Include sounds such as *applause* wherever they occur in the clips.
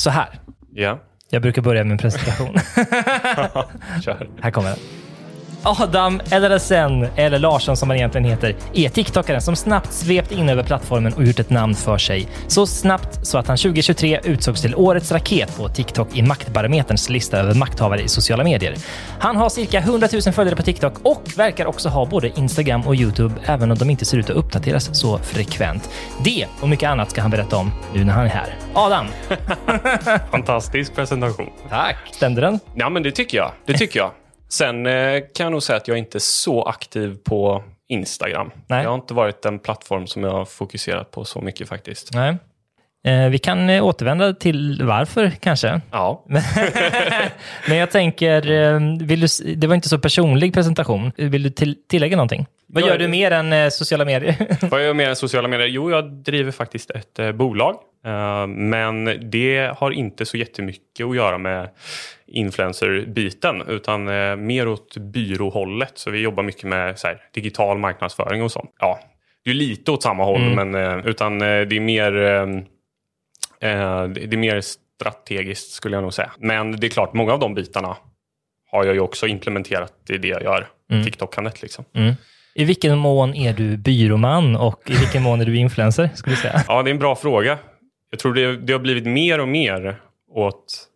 Så här. Ja, Jag brukar börja med en presentation. *laughs* Här kommer den. Adam LLSN, eller Larsson som han egentligen heter, är TikTokaren som snabbt svept in över plattformen och gjort ett namn för sig. Så snabbt så att han 2023 utsågs till årets raket på TikTok i Maktbarometerns lista över makthavare i sociala medier. Han har cirka 100 000 följare på TikTok och verkar också ha både Instagram och Youtube, även om de inte ser ut att uppdateras så frekvent. Det och mycket annat ska han berätta om nu när han är här. Adam! *laughs* Fantastisk presentation. Tack! Stämde den? Ja, men det tycker jag. Det tycker jag. Sen eh, kan jag nog säga att jag inte är så aktiv på Instagram. Nej. Det har inte varit en plattform som jag har fokuserat på så mycket faktiskt. Nej. Eh, vi kan eh, återvända till varför kanske. Ja, *laughs* Men jag tänker, vill du, det var inte så personlig presentation. Vill du till, tillägga någonting? Vad gör du mer än sociala medier? vad gör jag mer än sociala medier? Jo, jag driver faktiskt ett bolag. Eh, men det har inte så jättemycket att göra med influencer-biten utan eh, mer åt byråhållet. Så vi jobbar mycket med här, digital marknadsföring och sånt. Ja, det är lite åt samma håll, men eh, utan det är mer det är mer strategiskt skulle jag nog säga. Men det är klart, många av de bitarna har jag ju också implementerat i det jag gör. TikTok-kandet liksom. I vilken mån är du byråman och i vilken mån är du influencer? Skulle jag säga. Ja, det är en bra fråga. Jag tror det, det har blivit mer och mer åt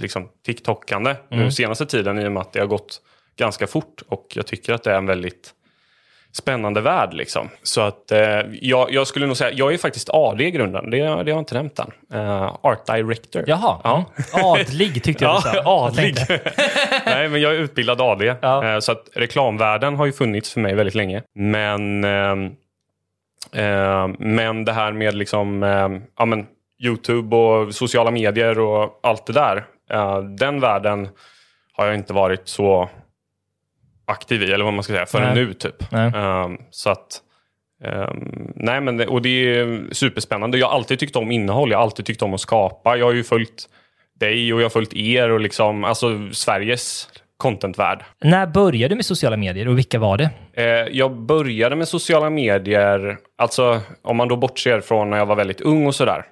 liksom, TikTokande Mm. nu senaste tiden i och med att det har gått ganska fort och jag tycker att det är en väldigt spännande värld. Liksom. Så att eh, jag, jag skulle nog säga, jag är faktiskt AD i grunden, det, det har jag inte nämnt än. Eh, Art Director. Jaha, Ja. mm. adlig tyckte jag du *laughs* sa. Ja, Jag adlig. *laughs* Nej, men jag är utbildad AD. Ja. Eh, Så att reklamvärlden har ju funnits för mig väldigt länge. Men, eh, men det här med liksom, eh, ja, men Youtube och sociala medier och allt det där. eh, den världen har jag inte varit så aktiv i, eller vad man ska säga, förrän Nej. nu typ. Nej. Så att nej men det, och det är superspännande. Jag har alltid tyckt om innehåll. Jag har alltid tyckt om att skapa. Jag har ju följt dig och jag har följt er och liksom, alltså Sveriges contentvärld. När började du med sociala medier och vilka var det? Eh, jag började med sociala medier, alltså om man då bortser från när jag var väldigt ung och sådär,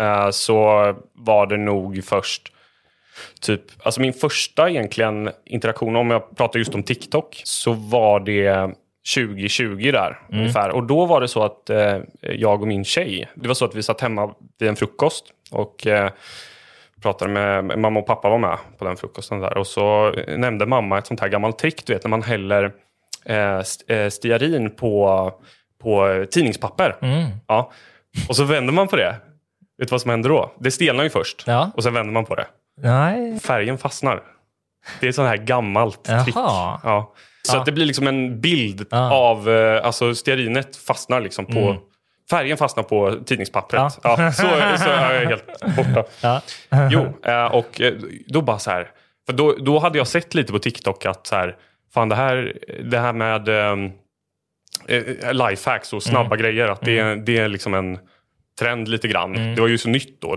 eh, så var det nog först typ, alltså min första egentligen interaktion, om jag pratar just om TikTok, så var det 2020 där ungefär. Och då var det så att eh, jag och min tjej, det var så att vi satt hemma vid en frukost och eh, pratade med mamma och pappa var med på den frukosten där. Och så nämnde mamma ett sånt här gammalt trick, du vet när man häller eh, eh, stearin på, på tidningspapper. Ja. Och så vänder man på det. Vet du vad som händer då? Det stelnar ju först Ja. och sen vänder man på det. Nej. Färgen fastnar. Det är ett sånt här gammalt Jaha. trick. Ja. Så Ja. att det blir liksom en bild av, eh, alltså stearinet fastnar liksom på, Mm. Färgen fastnar på tidningspappret. Ja. Ja. så, så är jag helt borta. Ja. Jo, eh, och eh, då bara så här, för då, då hade jag sett lite på TikTok att så här, fan det här, det här med eh, lifehacks och snabba grejer, att det, är- det är liksom en trend lite grann. Det var ju så nytt då.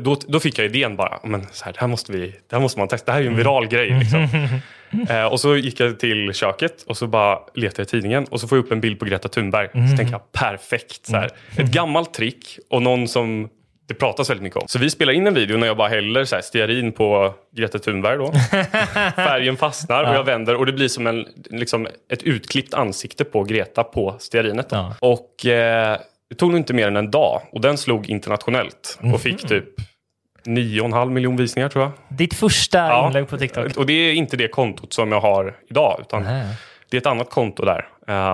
Då. Då fick jag idén bara, men så här, det, här måste vi, det här måste man testa, det här är ju en viral grej. Liksom. *laughs* Eh, och så gick jag till köket och så bara letade jag i tidningen och så får jag upp en bild på Greta Thunberg. Så tänker jag, perfekt. Så här. Ett gammalt trick och någon som det pratas väldigt mycket om. Så vi spelar in en video när jag bara häller så här, stearin på Greta Thunberg. Då. *laughs* Färgen fastnar och jag vänder och det blir som en, liksom, ett utklippt ansikte på Greta på stearinet. Ja. Och eh, det tog nog inte mer än en dag och den slog internationellt och fick typ 9,5 miljoner visningar tror jag. Ditt första Ja. inlägg på TikTok? Och det är inte det kontot som jag har idag, utan det är ett annat konto där.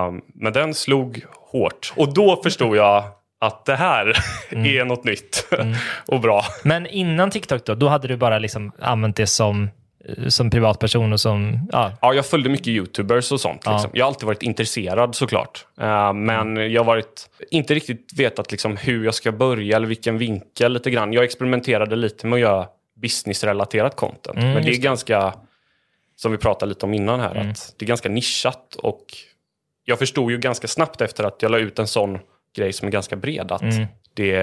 Um, men den slog hårt. Och då förstod jag att det här *laughs* Mm. är något nytt *laughs* och bra. Men innan TikTok då, då hade du bara liksom använt det som, som privatperson och som... Ja. Ja, jag följde mycket YouTubers och sånt. Liksom. Jag har alltid varit intresserad såklart. Eh, men jag har varit, inte riktigt vetat liksom, hur jag ska börja eller vilken vinkel lite grann. Jag experimenterade lite med att göra businessrelaterat content. men det är ganska, som vi pratade lite om innan här, att det är ganska nischat. Och jag förstod ju ganska snabbt efter att jag la ut en sån grej som är ganska bred att det,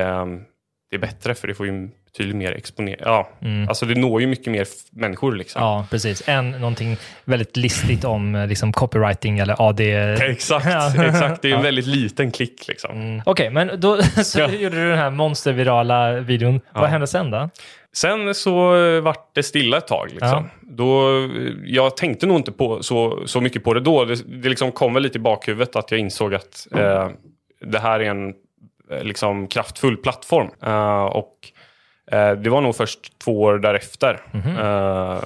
det är bättre för det får ju betydligt mer exponering. Ja, alltså det når ju mycket mer människor liksom. ja, precis. Än någonting väldigt listigt om eh, liksom, copywriting eller AD. Exakt, *laughs* Ja. exakt. Det är en väldigt liten klick liksom. Okej, men då *laughs* så Ja. gjorde du den här monstervirala videon. Vad hände sen då? Sen så vart det stilla ett tag. Liksom. Då, eh, jag tänkte nog inte på, så, så mycket på det då. Det, det liksom kom väl lite i bakhuvudet att jag insåg att eh, det här är en eh, liksom, kraftfull plattform. Eh, och det var nog först två år därefter. Eh,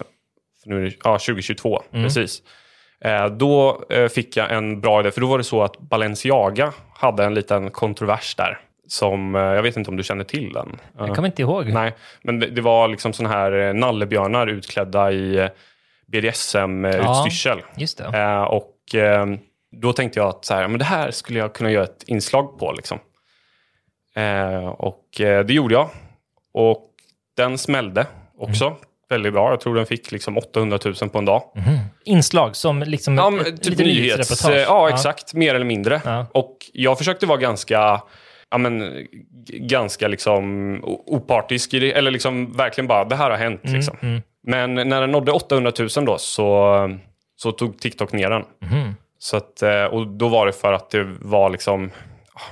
för nu det, ja, 2022, precis. Eh, då eh, fick jag en bra idé, för då var det så att Balenciaga hade en liten kontrovers där. Som, eh, jag vet inte om du känner till den? Jag kommer inte ihåg. Nej, men det, det var liksom såna här eh, nallebjörnar utklädda i eh, BDSM-utstyrsel. Just det. Eh, och eh, då tänkte jag att så här, men det här skulle jag kunna göra ett inslag på. Liksom. Eh, och eh, det gjorde jag. Och den smällde också Mm. väldigt bra. Jag tror den fick liksom 800 000 på en dag. Inslag som liksom Ja, men, typ nyhets... nyhetsreportage. Ja, exakt. Mer eller mindre. Ja. Och jag försökte vara ganska, ja, men, ganska liksom opartisk i det. Eller liksom verkligen bara, det här har hänt. Mm, liksom. Men när den nådde 800 000 då så, så tog TikTok ner den. Mhm. Så att, eh, och då var det för att det var liksom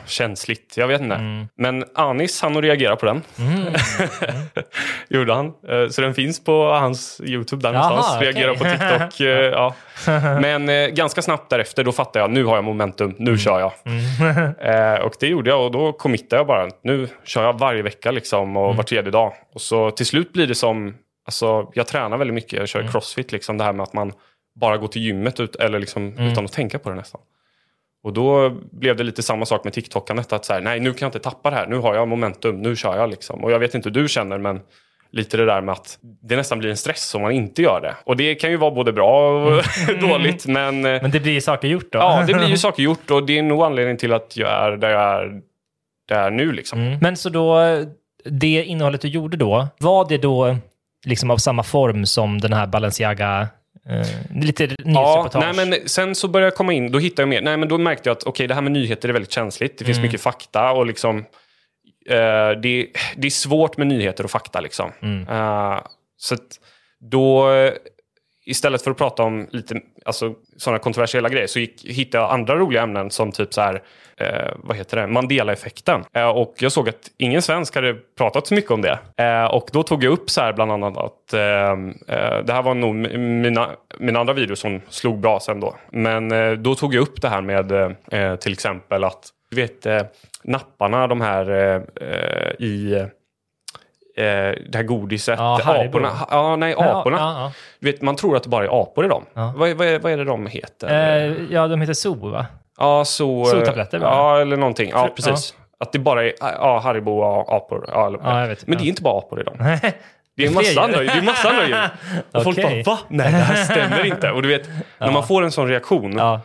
känsligt. Jag vet inte. Mm. Men Anis han reagera på den. *laughs* Gjorde han. Eh, Så den finns på hans YouTube där Jaha, någonstans. Reagera på TikTok. eh, ja. *laughs* Men eh, ganska snabbt därefter då fattade jag nu har jag momentum, nu kör jag. *laughs* Eh, och det gjorde jag och då committade jag bara. Nu kör jag varje vecka liksom och var tredje dag. Och så till slut blir det som, alltså jag tränar väldigt mycket, jag kör crossfit liksom. Det här med att man bara går till gymmet ut, eller liksom, utan att tänka på det nästan. Och då blev det lite samma sak med TikTokandet. Att så här, nej nu kan jag inte tappa det här. Nu har jag momentum. Nu kör jag liksom. Och jag vet inte hur du känner men lite det där med att det nästan blir en stress om man inte gör det. Och det kan ju vara både bra och *laughs* dåligt. Men, eh, Men det blir saker gjort då? ja, det blir ju *laughs* saker gjort och det är nog anledningen till att jag är där jag är, där jag är nu. Liksom. Mm. Men så då, det innehållet du gjorde då, var det då liksom av samma form som den här Balenciaga, eh, lite Ja, nyhetsreportage? nej, men sen så började jag komma in, då hittade jag mer. Nej, men då märkte jag att okej, det här med nyheter är väldigt känsligt. Det finns Mm. mycket fakta och liksom eh, det, det är svårt med nyheter och fakta. Liksom. Mm. Eh, så då, istället för att prata om lite alltså, sådana kontroversiella grejer så gick, hittade jag andra roliga ämnen som typ så här, eh, vad heter det, Mandela-effekten. Eh, och jag såg att ingen svensk hade pratat så mycket om det. Eh, och då tog jag upp så här bland annat att eh, eh, det här var nog mina, mina andra videos som slog bra sen då. Men eh, då tog jag upp det här med till exempel att du vet napparna de här i det här godiset. Ja, aporna. Ja, nej, Ja, aporna. ja, Du vet, man tror att det bara är apor i dem. Ja. Vad, vad, är, vad är det de heter? ja. Eh, ja, de heter Zoo va? Ja, så... soltabletter? Ja, eller någonting. Ja, precis. Att det bara är ja, Haribo och apor. Ja, eller, Ja. Men det är Ja. inte bara apor i dem. Det är en massa andra, djur. det är massa andra djur. Och folk Okej. bara, va? Nej, det här stämmer inte. Och du vet, när man får en sån reaktion, Ja,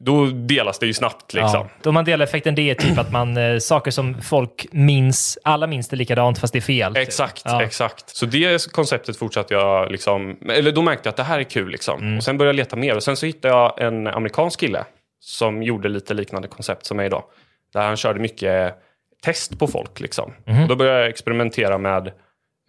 då delas det ju snabbt liksom. ja. Då Mandela-effekten, det är typ att man, eh, saker som folk minns, alla minns det likadant fast det är fel. typ. Exakt, Ja. exakt. Så det konceptet fortsatte jag liksom, eller då märkte jag att det här är kul liksom. Mm. Och sen började jag leta mer och sen så hittade jag en amerikansk kille som gjorde lite liknande koncept som mig idag. Där han körde mycket test på folk liksom. Mhm. Och då började jag experimentera med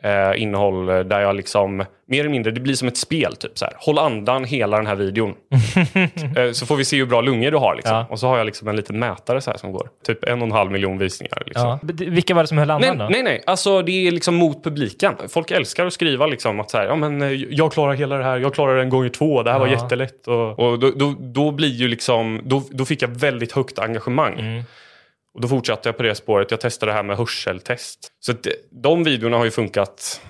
eh, innehåll där jag liksom, mer eller mindre, det blir som ett spel typ så här. Håll andan hela den här videon. *laughs* eh, så får vi se hur bra lungor du har liksom. Ja. Och så har jag liksom en liten mätare så här som går. Typ en och en halv miljon visningar liksom. Ja. Vilka var det som höll andan Nej, då? nej, nej. Alltså det är liksom mot publiken. Folk älskar att skriva liksom att så här, ja men eh, jag klarar hela det här, jag klarar det en gånger två, det här var Ja. jättelätt. Och, och då, då, då blir ju liksom, då, då fick jag väldigt högt engagemang. Mm. Och då fortsatte jag på det spåret. Jag testade det här med hörseltest. Så det- de videorna har ju funkat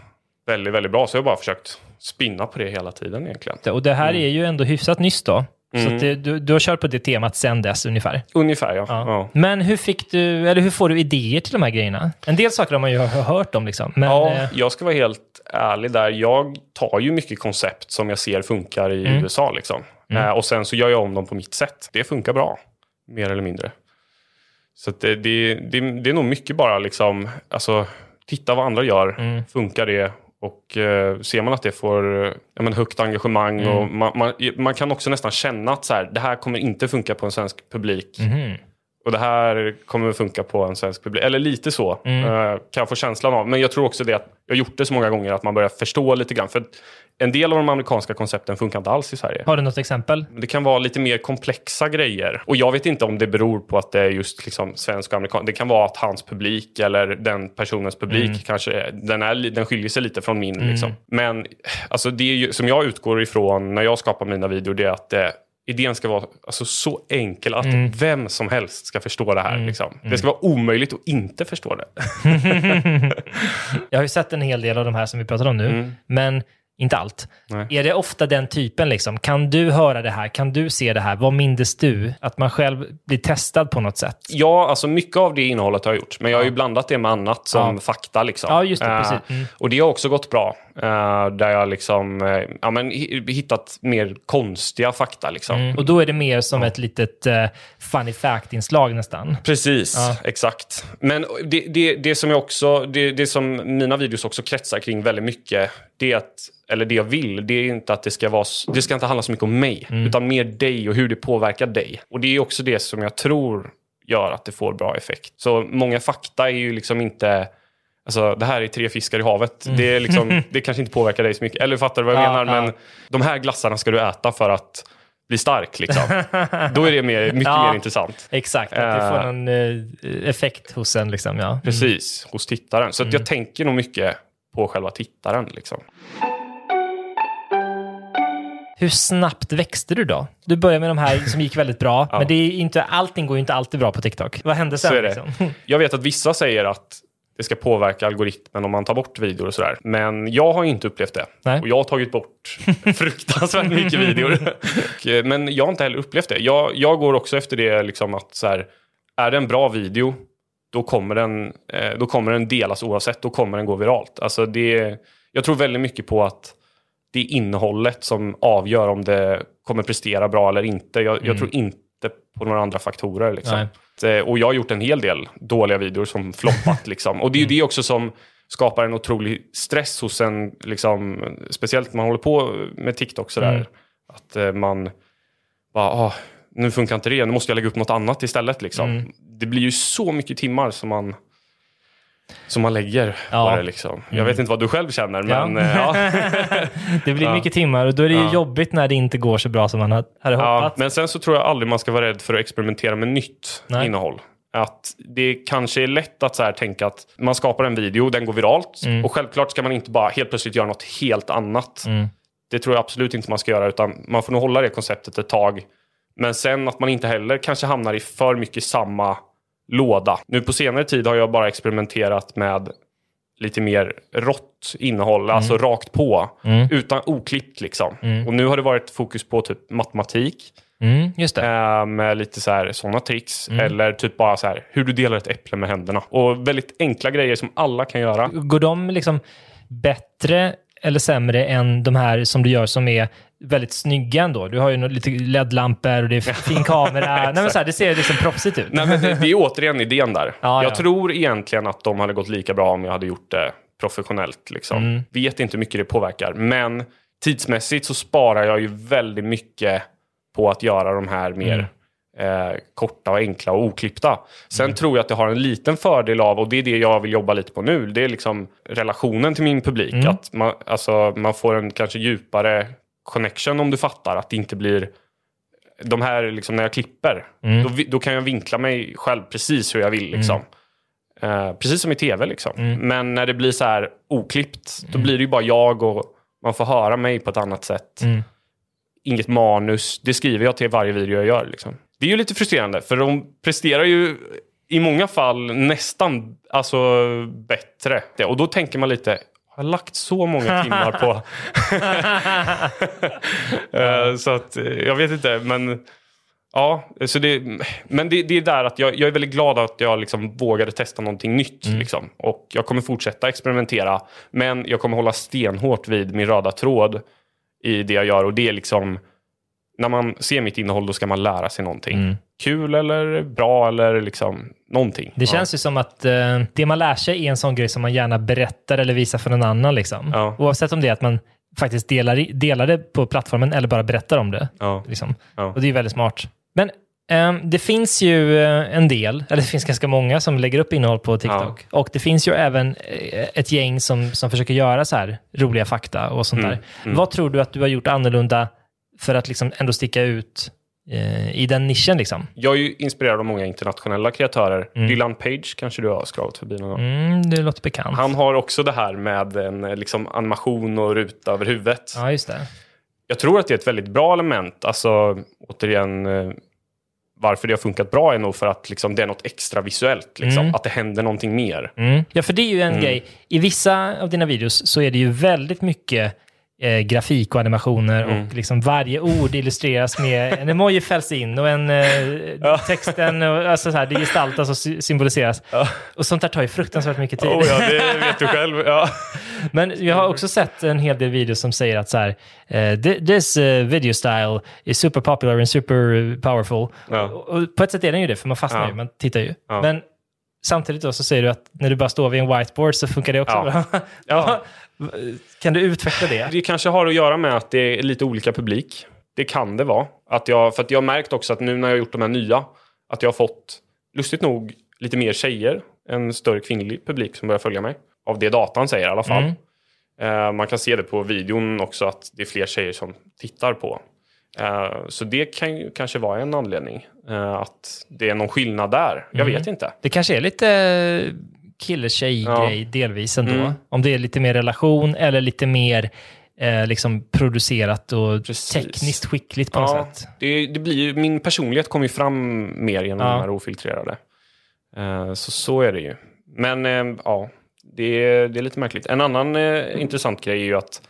väldigt, väldigt bra. Så jag har bara försökt spinna på det hela tiden egentligen. Och det här är ju ändå hyfsat nyss då. Så att det, du, du har kört på det temat sen dess ungefär. Ungefär ja. Ja. ja. Men hur fick du, eller hur får du idéer till de här grejerna? En del saker har man ju hö- hört om liksom. Men, Ja, eh, jag ska vara helt ärlig där. Jag tar ju mycket koncept som jag ser funkar i Mm. USA. Liksom. Eh, och sen så gör jag om dem på mitt sätt. Det funkar bra, mer eller mindre. Så det, det, det, det är nog mycket bara liksom, alltså, titta vad andra gör. Mm. Funkar det? Och eh, ser man att det får ja, men högt engagemang Mm. och man, man, man kan också nästan känna att så här, det här kommer inte funka på en svensk publik. mhm. Och det här kommer funka på en svensk publik. Eller lite så Mm. eh, kan jag få känslan av. Men jag tror också det att jag har gjort det så många gånger att man börjar förstå lite grann. För en del av de amerikanska koncepten funkar inte alls i Sverige. Har du något exempel? Det kan vara lite mer komplexa grejer. Och jag vet inte om det beror på att det är just liksom svensk och amerikansk. Det kan vara att hans publik eller den personens publik Mm. kanske den, är, den skiljer sig lite från min. Liksom. Men alltså det ju, som jag utgår ifrån när jag skapar mina videor det är att eh, idén ska vara alltså, så enkel att Mm. vem som helst ska förstå det här. Liksom. Det ska vara omöjligt att inte förstå det. *laughs* Jag har ju sett en hel del av de här som vi pratar om nu, men inte allt. Nej. Är det ofta den typen? Liksom? Kan du höra det här? Kan du se det här? Vad mindes du? Att man själv blir testad på något sätt? Ja, alltså mycket av det innehållet har jag gjort. Men jag har ju blandat det med annat som Ja. fakta. Liksom. Ja, just det, Eh, precis. Mm. Och det har också gått bra. eh, där jag liksom, eh, ja, men hi- hittat mer konstiga fakta. Liksom. Mm. Och då är det mer som ett litet uh, funny fact-inslag nästan. Precis, Ja. exakt. Men det, det, det som jag också, det, det som mina videos också kretsar kring väldigt mycket, det är att, eller det jag vill, det är inte att det ska vara, det ska inte handla så mycket om mig, Mm. utan mer dig och hur det påverkar dig. Och det är också det som jag tror gör att det får bra effekt. Så många fakta är ju liksom inte, alltså det här är tre fiskar i havet, det, är liksom, *laughs* det kanske inte påverkar dig så mycket. Eller fattar du vad jag Mm. Ja, menar? ja. Men de här glassarna ska du äta för att bli stark. Liksom. *laughs* Då är det mer, mycket Ja. mer intressant. Exakt, att det Eh. får någon eh, effekt hos en. Liksom, ja. Precis, hos tittaren. Så att Mm. jag tänker nog mycket på själva tittaren. Liksom. Hur snabbt växte du då? Du började med de här som gick väldigt bra, *laughs* Ja. men det är inte, allting går ju inte alltid bra på TikTok. Vad hände sen? Så är det. Liksom? *laughs* Jag vet att vissa säger att det ska påverka algoritmen om man tar bort videor och sådär. Men jag har inte upplevt det. Nej. Och jag har tagit bort *laughs* fruktansvärt mycket videor. Eh, Men jag har inte heller upplevt det. Jag, jag går också efter det liksom att så här, är det en bra video, då kommer, den, eh, då kommer den delas oavsett. Då kommer den gå viralt. Alltså det, jag tror väldigt mycket på att det är innehållet som avgör om det kommer prestera bra eller inte. Jag, jag tror inte på några andra faktorer. Liksom. Eh, Och jag har gjort en hel del dåliga videor som floppat. *laughs* liksom. Och det är ju det också som skapar en otrolig stress hos en, liksom, speciellt när man håller på med TikTok sådär. Mm. Att eh, man bara, ah, nu funkar inte det, nu måste jag lägga upp något annat istället. Liksom. Mm. Det blir ju så mycket timmar som man, som man lägger Ja. på det. Liksom. Jag vet inte vad du själv känner, Ja. men eh, ja. *laughs* Det blir Ja. mycket timmar och då är det ju Ja. jobbigt när det inte går så bra som man hade Ja, hoppats. men sen så tror jag aldrig man ska vara rädd för att experimentera med nytt Nej. innehåll. Att det kanske är lätt att så här tänka att man skapar en video, den går viralt och självklart ska man inte bara helt plötsligt göra något helt annat. Mm. Det tror jag absolut inte man ska göra utan man får nog hålla det konceptet ett tag. Men sen att man inte heller kanske hamnar i för mycket samma låda. Nu på senare tid har jag bara experimenterat med lite mer rått innehåll, alltså rakt på. Mm. Utan oklippt liksom. Och nu har det varit fokus på typ matematik. Mm, just det. Eh, med lite sådana tricks. Eller typ bara så här, hur du delar ett äpple med händerna. Och väldigt enkla grejer som alla kan göra. Går de liksom bättre eller sämre än de här som du gör som är väldigt snygga ändå? Du har ju lite LED-lampor och det är fin kamera. Nej, men så här, det ser liksom proffsigt ut. Nej, men det, det är återigen idén där. Ja, jag ja. tror egentligen att de hade gått lika bra om jag hade gjort det professionellt. Liksom. Mm. Vet inte hur mycket det påverkar. Men tidsmässigt så sparar jag ju väldigt mycket på att göra de här mer Mm. Eh, korta och enkla och oklippta. Sen tror jag att det har en liten fördel av, och det är det jag vill jobba lite på nu, det är liksom relationen till min publik. Mm. Att man, alltså, man får en kanske djupare connection om du fattar. Att det inte blir de här, liksom, när jag klipper, Mm. då, då kan jag vinkla mig själv precis hur jag vill. Liksom. Eh, precis som i tv. Liksom. Mm. Men när det blir så här oklippt, då blir det ju bara jag och man får höra mig på ett annat sätt. Mm. Inget manus. Det skriver jag till varje video jag gör. Liksom. Det är ju lite frustrerande, för de presterar ju i många fall nästan alltså, bättre. Och då tänker man lite, har lagt så många timmar på. *laughs* Eh, så att eh, jag vet inte, men ja, så det, men det, det är där att jag, jag är väldigt glad att jag liksom vågade testa någonting nytt. Liksom. Och jag kommer fortsätta experimentera, men jag kommer hålla stenhårt vid min röda tråd i det jag gör och det är liksom när man ser mitt innehåll då ska man lära sig någonting. Kul eller bra eller liksom någonting. Det känns ju som att eh, det man lär sig är en sån grej som man gärna berättar eller visar för någon annan. Liksom. Ja. Oavsett om det är att man faktiskt delar, delar det på plattformen eller bara berättar om det. Ja. Liksom. Ja. Och det är väldigt smart. Men ehm, det finns ju eh, en del, eller det finns ganska många som lägger upp innehåll på TikTok. Och det finns ju även eh, ett gäng som, som försöker göra så här roliga fakta och sånt där. Vad tror du att du har gjort annorlunda för att liksom ändå sticka ut eh, i den nischen? Liksom? Jag är ju inspirerad av många internationella kreatörer. Dylan Page kanske du har scrollat förbi någon gång. Mm, det låter bekant. Han har också det här med en eh, liksom, animation och ruta över huvudet. Ja, just det. Jag tror att det är ett väldigt bra element. Alltså, återigen, eh, varför det har funkat bra är nog för att liksom, det är något extra visuellt. Liksom. Mm. Att det händer någonting mer. Mm. Ja, för det är ju Mm. en grej. I vissa av dina videos så är det ju väldigt mycket eh, grafik och animationer Mm. och liksom varje ord illustreras med en emoji fälls in och en eh, texten, och, alltså så här, det gestaltas och sy- symboliseras. Och sånt där tar ju fruktansvärt mycket tid. Oh, ja, det vet du själv. Ja. *laughs* Men jag har också sett en hel del videos som säger att så här, eh, "Thi- this eh, video style is super popular and super powerful. Ja. Och, på ett sätt är den ju det, för man fastnar Ja. ju, man tittar ju. Ja. Men samtidigt då så säger du att när du bara står vid en whiteboard så funkar det också Ja. bra. Ja. *laughs* Kan du utveckla det? Det kanske har att göra med att det är lite olika publik. Det kan det vara. Att jag, för att jag har märkt också att nu när jag har gjort de här nya, att jag har fått, lustigt nog, lite mer tjejer. En större kvinnlig publik som börjar följa mig. Av det datan säger i alla fall. Mm. Eh, man kan se det på videon också att det är fler tjejer som tittar på. Eh, så det kan ju kanske vara en anledning. eh, att det är någon skillnad där. Jag Mm. vet inte. Det kanske är lite kille-tjej-grej delvis ändå. Mm. Om det är lite mer relation eller lite mer eh, liksom producerat och Precis. tekniskt skickligt på något Ja, sätt. det, det blir, ju- min personlighet kommer ju fram mer genom Ja. de här ofiltrerade. Eh, så så är det ju. Men eh, ja, det är, det är lite märkligt. En annan eh, intressant grej är ju att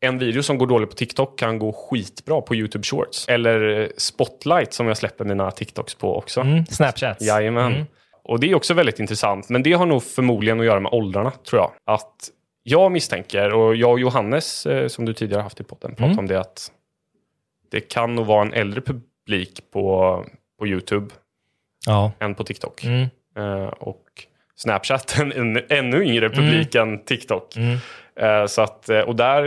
en video som går dåligt på TikTok kan gå skitbra på YouTube Shorts. Eller eh, Spotlight som jag släpper mina TikToks på också. Mm, Snapchat. Jajamän. Mm. Och det är också väldigt intressant. Men det har nog förmodligen att göra med åldrarna, tror jag. Att jag misstänker, och jag och Johannes, eh, som du tidigare haft i podden, pratade Mm. om det, att det kan nog vara en äldre publik på, på YouTube Ja. än på TikTok. Mm. Eh, och Snapchat en, en ännu yngre publik än TikTok. Mm. Eh, så att, och där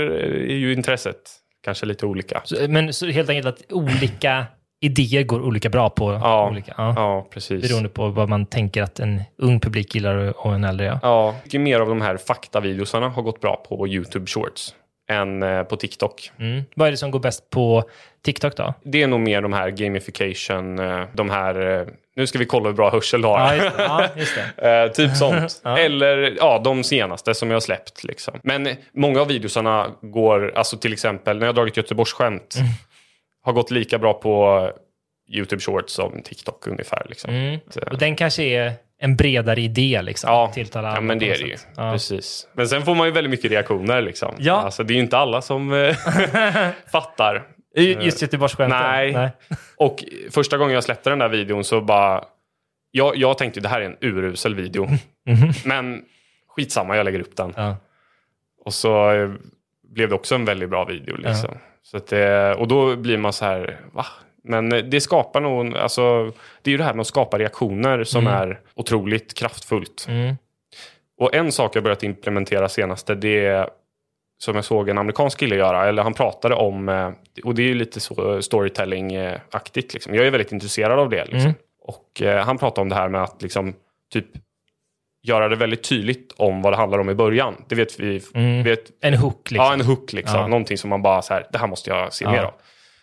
är ju intresset kanske lite olika. Så, men så helt enkelt att olika idéer går olika bra på Ja, olika. Ja. ja precis. Beroende på vad man tänker att en ung publik gillar och en äldre. Ja. Ja, mycket mer av de här faktavideosarna har gått bra på YouTube Shorts än eh, på TikTok. Mm. Vad är det som går bäst på TikTok då? Det är nog mer de här gamification, eh, de här, eh, nu ska vi kolla hur bra hörsel du har. Ja, just det. Ja, just det. *laughs* Typ sånt. Eller ja, de senaste som jag har släppt. Liksom. Men många av videosarna går, alltså till exempel när jag har dragit Göteborgsskämt, Mm. Har gått lika bra på YouTube Shorts som TikTok ungefär. Liksom. Mm. Så- Och den kanske är en bredare idé liksom. Ja, Tilltalar ja men det är det ju. Ja. Precis. Men sen får man ju väldigt mycket reaktioner. Liksom. Ja. Alltså, det är ju inte alla som eh, *laughs* fattar. Just Göteborgsskämten? Nej. *laughs* Och första gången jag släppte den där videon så bara... Jag, jag tänkte det här är en urusel video. *laughs* Men skitsamma, jag lägger upp den. Ja. Och så eh, blev det också en väldigt bra video. Liksom. Så att, det- och då blir man så här, va? Men eh, det skapar nog, alltså, det är ju det här med att skapa reaktioner som är otroligt kraftfullt. Mm. Och en sak jag börjat implementera senaste, det är som jag såg en amerikansk kille göra, eller han pratade om, eh, och det är ju lite storytelling-aktigt. Liksom. Jag är väldigt intresserad av det. Liksom. Mm. Och eh, han pratade om det här med att liksom, typ göra det väldigt tydligt om vad det handlar om i början. Det vet vi. Mm. Vet, En hook liksom. Ja, en hook liksom. Ja. Någonting som man bara så här, det här måste jag se Ja. mer av.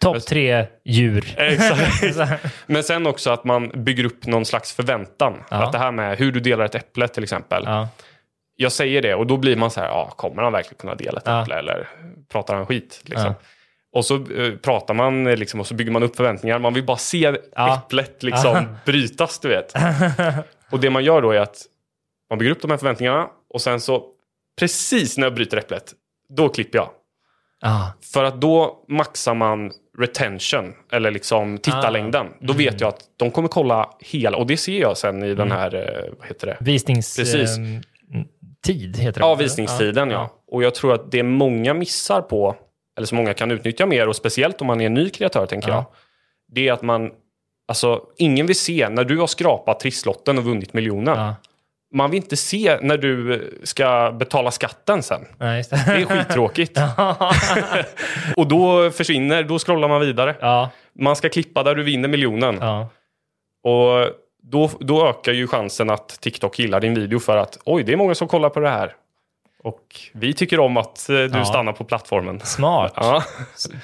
Topp tre djur. Exakt. *laughs* Men sen också att man bygger upp någon slags förväntan. Ja. Att det här med hur du delar ett äpple till exempel. ja. Jag säger det och då blir man så här, ja, kommer han verkligen kunna dela ett äpple eller pratar han skit? Liksom. Och så eh, pratar man eh, liksom, och så bygger man upp förväntningar. Man vill bara se äpplet liksom, brytas, du vet. *laughs* och det man gör då är att man bygger upp de här förväntningarna och sen så precis när jag bryter äpplet, då klipper jag. Ah. För att då maxar man retention, eller liksom tittarlängden. Då Mm. vet jag att de kommer kolla hela, och det ser jag sen i den här, eh, vad heter det? Visningstid Precis. ehm, tid heter det. Ja, visningstiden ja. Och jag tror att det många missar på, eller som många kan utnyttja mer, och speciellt om man är en ny kreatör tänker Ja. jag, det är att man, alltså ingen vill se när du har skrapat trisslotten och vunnit miljonen. Ja. Man vill inte se när du ska betala skatten sen. Just det. Det är skittråkigt. *laughs* *laughs* och då försvinner, då scrollar man vidare. ja, Man ska klippa där du vinner miljonen. ja. Och då, då ökar ju chansen att TikTok gillar din video för att oj, det är många som kollar på det här. Och vi tycker om att eh, du Ja. stannar på plattformen. Smart. Ja,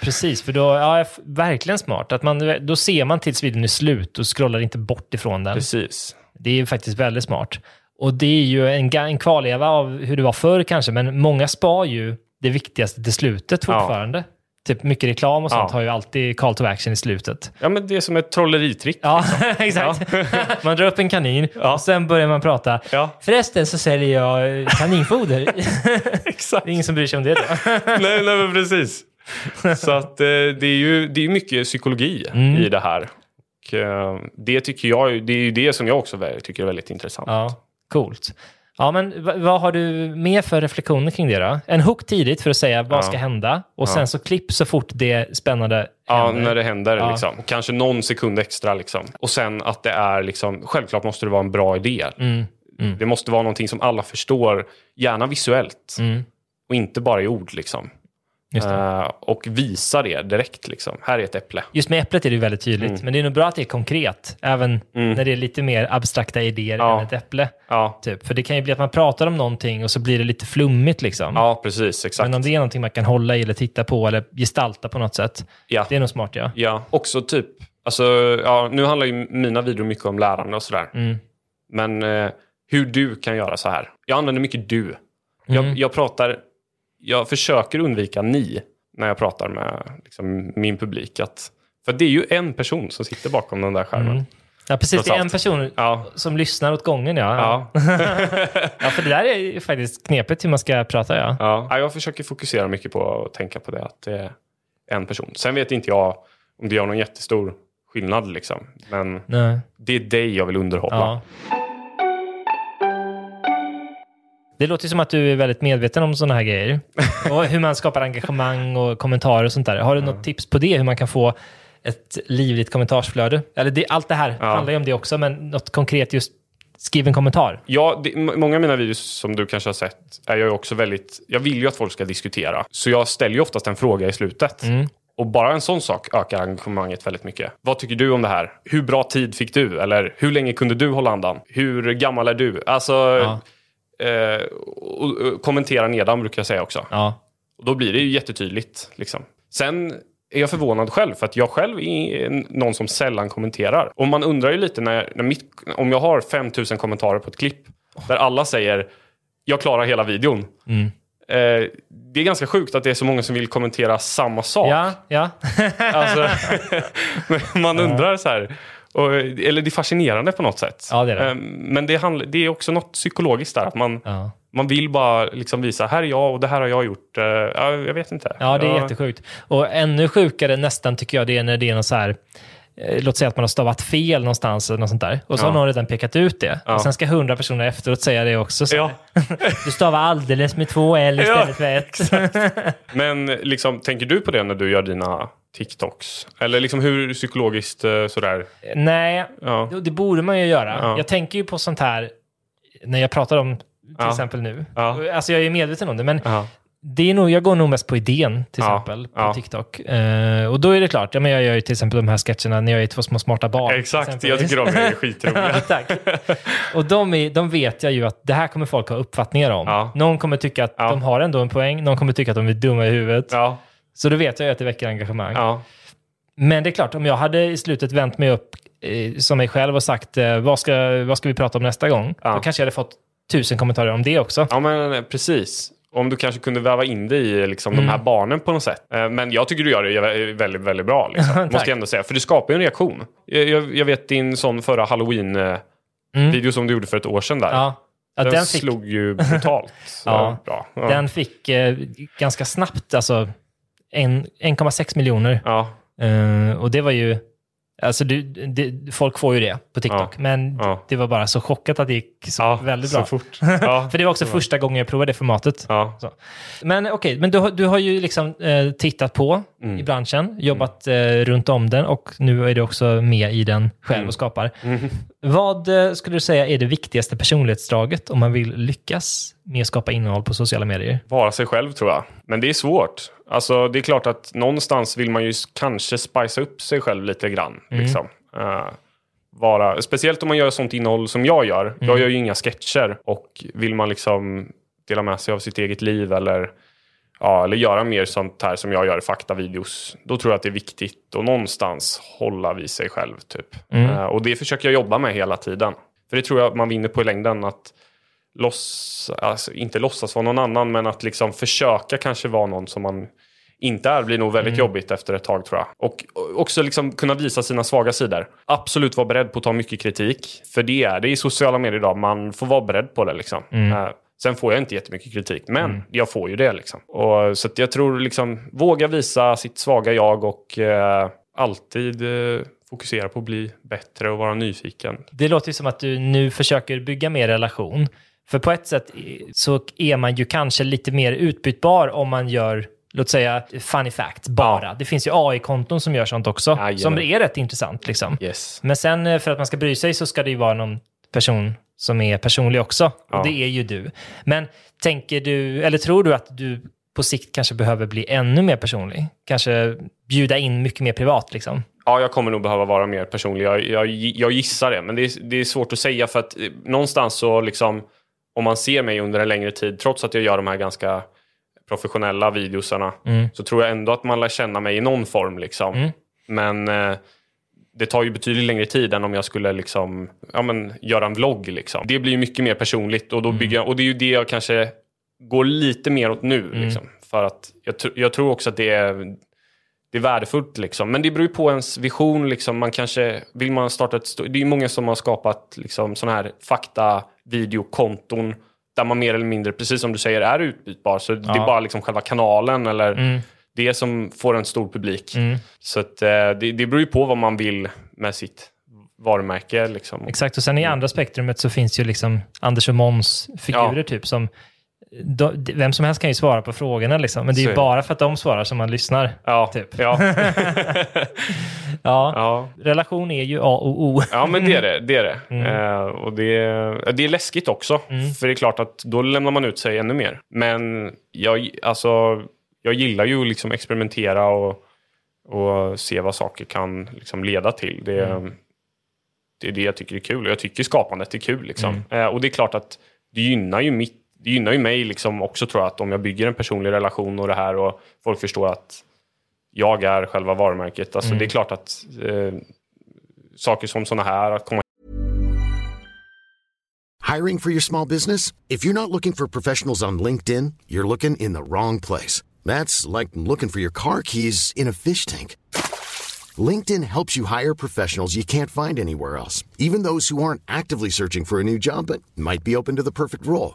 Precis, för då, ja, verkligen smart. Att man, då ser man tills videon är slut och scrollar inte bort ifrån den. precis. Det är ju faktiskt väldigt smart. Och det är ju en, en kvarleva av hur det var förr kanske, men många spar ju det viktigaste till slutet Ja. fortfarande. Typ mycket reklam och sånt Ja. har ju alltid call to action i slutet. Ja, men det är som ett trolleritrick. Ja, *laughs* exakt. *laughs* man drar upp en kanin Ja. och sen börjar man prata. Ja. Förresten så säljer jag eh, kaninfoder. *laughs* Exakt. det är ingen som bryr sig om det då. nej, nej, men precis. Så att eh, det är ju det är mycket psykologi Mm. i det här. Och, eh, det tycker jag, det är ju det som jag också tycker är väldigt intressant. Coolt. Ja, men vad har du mer för reflektioner kring det då? En hook tidigt för att säga vad Ja. ska hända och Ja. sen så klipp så fort det spännande Ja, händer. när det händer. Ja. Liksom. Kanske någon sekund extra. Liksom. Och sen att det är, liksom, självklart måste det vara en bra idé. Mm, mm, Det måste vara någonting som alla förstår, gärna visuellt. mm. Och inte bara i ord. Liksom. Eh, och visa det direkt. Liksom. Här är ett äpple. Just med äpplet är det väldigt tydligt, Mm. men det är nog bra att det är konkret, även när det är lite mer abstrakta idéer Ja. än ett äpple. Ja, Typ. För det kan ju bli att man pratar om någonting och så blir det lite flummigt liksom. ja precis. Exakt. Men om det är någonting man kan hålla i eller titta på eller gestalta på något sätt, ja. det är nog smart ja. ja. Också typ, alltså, ja, nu handlar ju mina videor mycket om lärande och sådär. Mm. Men eh, hur du kan göra så här. Jag använder mycket du. Mm. Jag, jag pratar, jag försöker undvika ni när jag pratar med liksom, min publik. Att, för det är ju en person som sitter bakom den där skärmen. Mm. Ja, precis. Det är en person Ja, som lyssnar åt gången ja. ja, *laughs* Ja, för det där är ju faktiskt knepigt hur man ska prata ja. ja. Ja, Jag försöker fokusera mycket på att tänka på det. Att det är en person. Sen vet inte jag om det gör någon jättestor skillnad. Liksom. Men Nej. det är dig jag vill underhålla. Ja. Det låter som att du är väldigt medveten om sådana här grejer. *laughs* Och hur man skapar engagemang och kommentarer och sånt där. Har du något tips på det? Hur man kan få ett livligt kommentarsflöde? Eller det, allt det här Ja. handlar ju om det också, men något konkret just skriv en kommentar. Ja, det, många av mina videos som du kanske har sett är jag ju också väldigt... Jag vill ju att folk ska diskutera. Så jag ställer ju oftast en fråga i slutet. Mm. Och bara en sån sak ökar engagemanget väldigt mycket. Vad tycker du om det här? Hur bra tid fick du? Eller hur länge kunde du hålla andan? Hur gammal är du? Alltså, Ja. Eh, och, och, kommentera nedan brukar jag säga också. Ja. Och då blir det ju jättetydligt. Liksom. Sen är jag förvånad själv, för att jag själv är någon som sällan kommenterar. Och man undrar ju lite när, när mitt, om jag har 5000 kommentarer på ett klipp där alla säger jag klarar hela videon. Mm. Eh, det är ganska sjukt att det är så många som vill kommentera samma sak. Ja, ja. Alltså, *laughs* *laughs* man undrar så här. Och, eller det är fascinerande på något sätt. Ja, det är det. Eh, Men det, handl- det är också något psykologiskt där. Att man, ja. man vill bara liksom visa, här är jag och det här har jag gjort. Eh, ja, jag vet inte. Ja, det är jättesjukt. Och ännu sjukare nästan tycker jag det är när det är något så här, låt säga att man har stavat fel någonstans eller något sånt där. Och så Ja. har någon redan pekat ut det. Ja. Och sen ska hundra personer efteråt säga det också. Så Ja. *laughs* Du stavar alldeles med två L istället för ett. *laughs* Men liksom, tänker du på det när du gör dina TikToks? Eller liksom hur psykologiskt eh, sådär? Nej, det- borde man ju göra. Ja. Jag tänker ju på sånt här när jag pratar om till exempel nu. Alltså jag är medveten om det, men. Det är nog, jag går nog mest på idén till Ja. exempel på Ja. TikTok. Eh, och då är det klart, ja, men jag gör ju till exempel de här sketcherna när jag är två små smarta barn. Exakt, jag tycker de är *laughs* skitroliga. Tack. Och de, är, de vet jag ju att det här kommer folk ha uppfattningar om. Ja. Någon kommer tycka att de har ändå en poäng, någon kommer tycka att de är dumma i huvudet. Så då vet jag ju att det väcker engagemang. Men det är klart, om jag hade i slutet vänt mig upp eh, som mig själv och sagt eh, vad, ska, vad ska vi prata om nästa gång? Då kanske jag hade fått tusen kommentarer om det också. ja men eh, precis. Om du kanske kunde väva in det i liksom, Mm. de här barnen på något sätt. Eh, Men jag tycker du gör det vä- väldigt, väldigt bra. Liksom. *laughs* Måste jag ändå säga. För det skapar ju en reaktion. Jag, jag, jag vet din sån förra halloween-video Mm. som du gjorde för ett år sedan där. Ja. Ja, den, den fick- slog ju brutalt. *laughs* Ja. bra. Ja. Den fick eh, ganska snabbt, alltså en- 1,6 miljoner. ja. Eh, och det var ju, alltså du, det, folk får ju det på TikTok, Ja. men Ja. det var bara så chockat att det gick så ja, väldigt så bra. *laughs* Ja. För det var också första gången jag provade det formatet. Så. Men okej, men du, har- du har ju liksom eh, tittat på Mm. i branschen, jobbat eh, runt om den och nu är du också med i den själv Mm. och skapar. Vad eh, skulle du säga är det viktigaste personlighetsdraget om man vill lyckas med att skapa innehåll på sociala medier? Vara sig själv tror jag. Men det är svårt. Alltså det är klart att någonstans vill man ju kanske spicea upp sig själv lite grann. Liksom. Eh, vara, speciellt om man gör sånt innehåll som jag gör. Jag gör ju inga sketcher. Och vill man liksom dela med sig av sitt eget liv eller, ja, eller göra mer sånt här som jag gör, faktavideos. Då tror jag att det är viktigt att någonstans hålla vid sig själv. Typ. Eh, och det försöker jag jobba med hela tiden. För det tror jag man vinner på i längden. att loss, alltså, inte låtsas vara någon annan, men att liksom försöka kanske vara någon som man inte är blir nog väldigt jobbigt efter ett tag tror jag. Och också liksom kunna visa sina svaga sidor. Absolut vara beredd på att ta mycket kritik. För det är det i sociala medier idag. Man får vara beredd på det liksom. Eh, sen får jag inte jättemycket kritik, men jag får ju det liksom. Och, så jag tror liksom, våga visa sitt svaga jag och eh, alltid eh, fokusera på att bli bättre och vara nyfiken. Det låter ju som att du nu försöker bygga mer relation. För på ett sätt så är man ju kanske lite mer utbytbar om man gör, låt säga, funny fact bara. Det finns ju AI-konton som gör sånt också, Jajamän. som är rätt intressant. Liksom. Yes. Men sen eh, för att man ska bry sig så ska det ju vara någon person som är personlig också. Ja. Och det är ju du. Men tänker du, eller tror du att du på sikt kanske behöver bli ännu mer personlig? Kanske bjuda in mycket mer privat liksom? Ja, jag kommer nog behöva vara mer personlig. Jag, jag, jag gissar det, men det är, det är svårt att säga för att eh, någonstans så liksom om man ser mig under en längre tid, trots att jag gör de här ganska professionella videosarna, så tror jag ändå att man lär känna mig i någon form. Liksom. Men eh, det tar ju betydligt längre tid än om jag skulle liksom, ja, men, göra en vlogg. Liksom. Det blir ju mycket mer personligt och, då bygger jag, och det är ju det jag kanske går lite mer åt nu. Liksom, för att jag, tr- jag tror också att det är det är värdefullt liksom. Men det beror ju på ens vision liksom. Man kanske, vill man starta ett Det är ju många som har skapat liksom sådana här fakta-videokonton där man mer eller mindre, precis som du säger, är utbytbar. Så det är bara liksom själva kanalen eller det som får en stor publik. Så att, eh, det, det beror ju på vad man vill med sitt varumärke. Liksom. Exakt, och sen i andra spektrumet så finns ju liksom Anders och Måns figurer Ja. typ som de, vem som helst kan ju svara på frågorna liksom, men det är ju bara för att de svarar som man lyssnar. Ja, Typ. ja, *laughs* Ja, ja. relation är ju A och O. *laughs* Ja, men det är det. det, är det. Mm. Eh, och det, det är läskigt också. För det är klart att då lämnar man ut sig ännu mer. Men jag, alltså, jag gillar ju att liksom experimentera och, och se vad saker kan liksom leda till. Det, Mm. det är det jag tycker är kul. Och jag tycker skapandet är kul. Liksom. Mm. Eh, och det är klart att det gynnar ju, mitt, det gynnar ju mig liksom också tror jag. Att om jag bygger en personlig relation och det här och folk förstår att jag är själva varumärket. Alltså, Det är klart att eh, saker som sådana här, att komma Hiring for your small business? If you're not looking for professionals on LinkedIn, you're looking in the wrong place. That's like looking for your car keys in a fish tank. LinkedIn helps you hire professionals you can't find anywhere else, even those who aren't actively searching for a new job but might be open to the perfect role.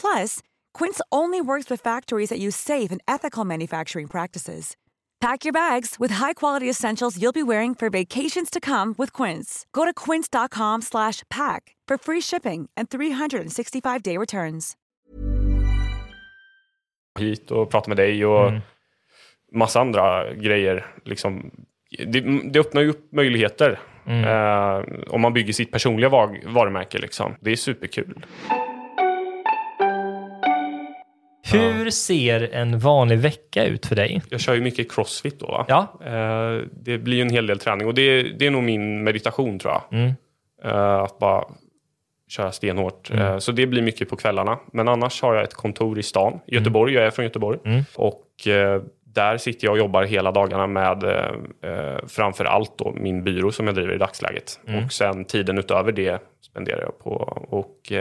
Plus, Quince only works with factories that use safe and ethical manufacturing practices. Pack your bags with high-quality essentials you'll be wearing for vacations to come with Quince. Go to quince.com slash pack for free shipping and 365-day returns. hit och prata med dig och massa andra grejer. Liksom, det, det öppnar ju upp möjligheter eh, om man bygger sitt personliga var, varumärke. Liksom. Det är superkul. Hur ser en vanlig vecka ut för dig? Jag kör ju mycket crossfit då. Va? Ja. Eh, det blir ju en hel del träning och det, det är nog min meditation tror jag. Eh, att bara köra stenhårt. Eh, Så det blir mycket på kvällarna. Men annars har jag ett kontor i stan, i Göteborg. Jag är från Göteborg. Och eh, där sitter jag och jobbar hela dagarna med framför allt då min byrå som jag driver i dagsläget. Och sen tiden utöver det spenderar jag på och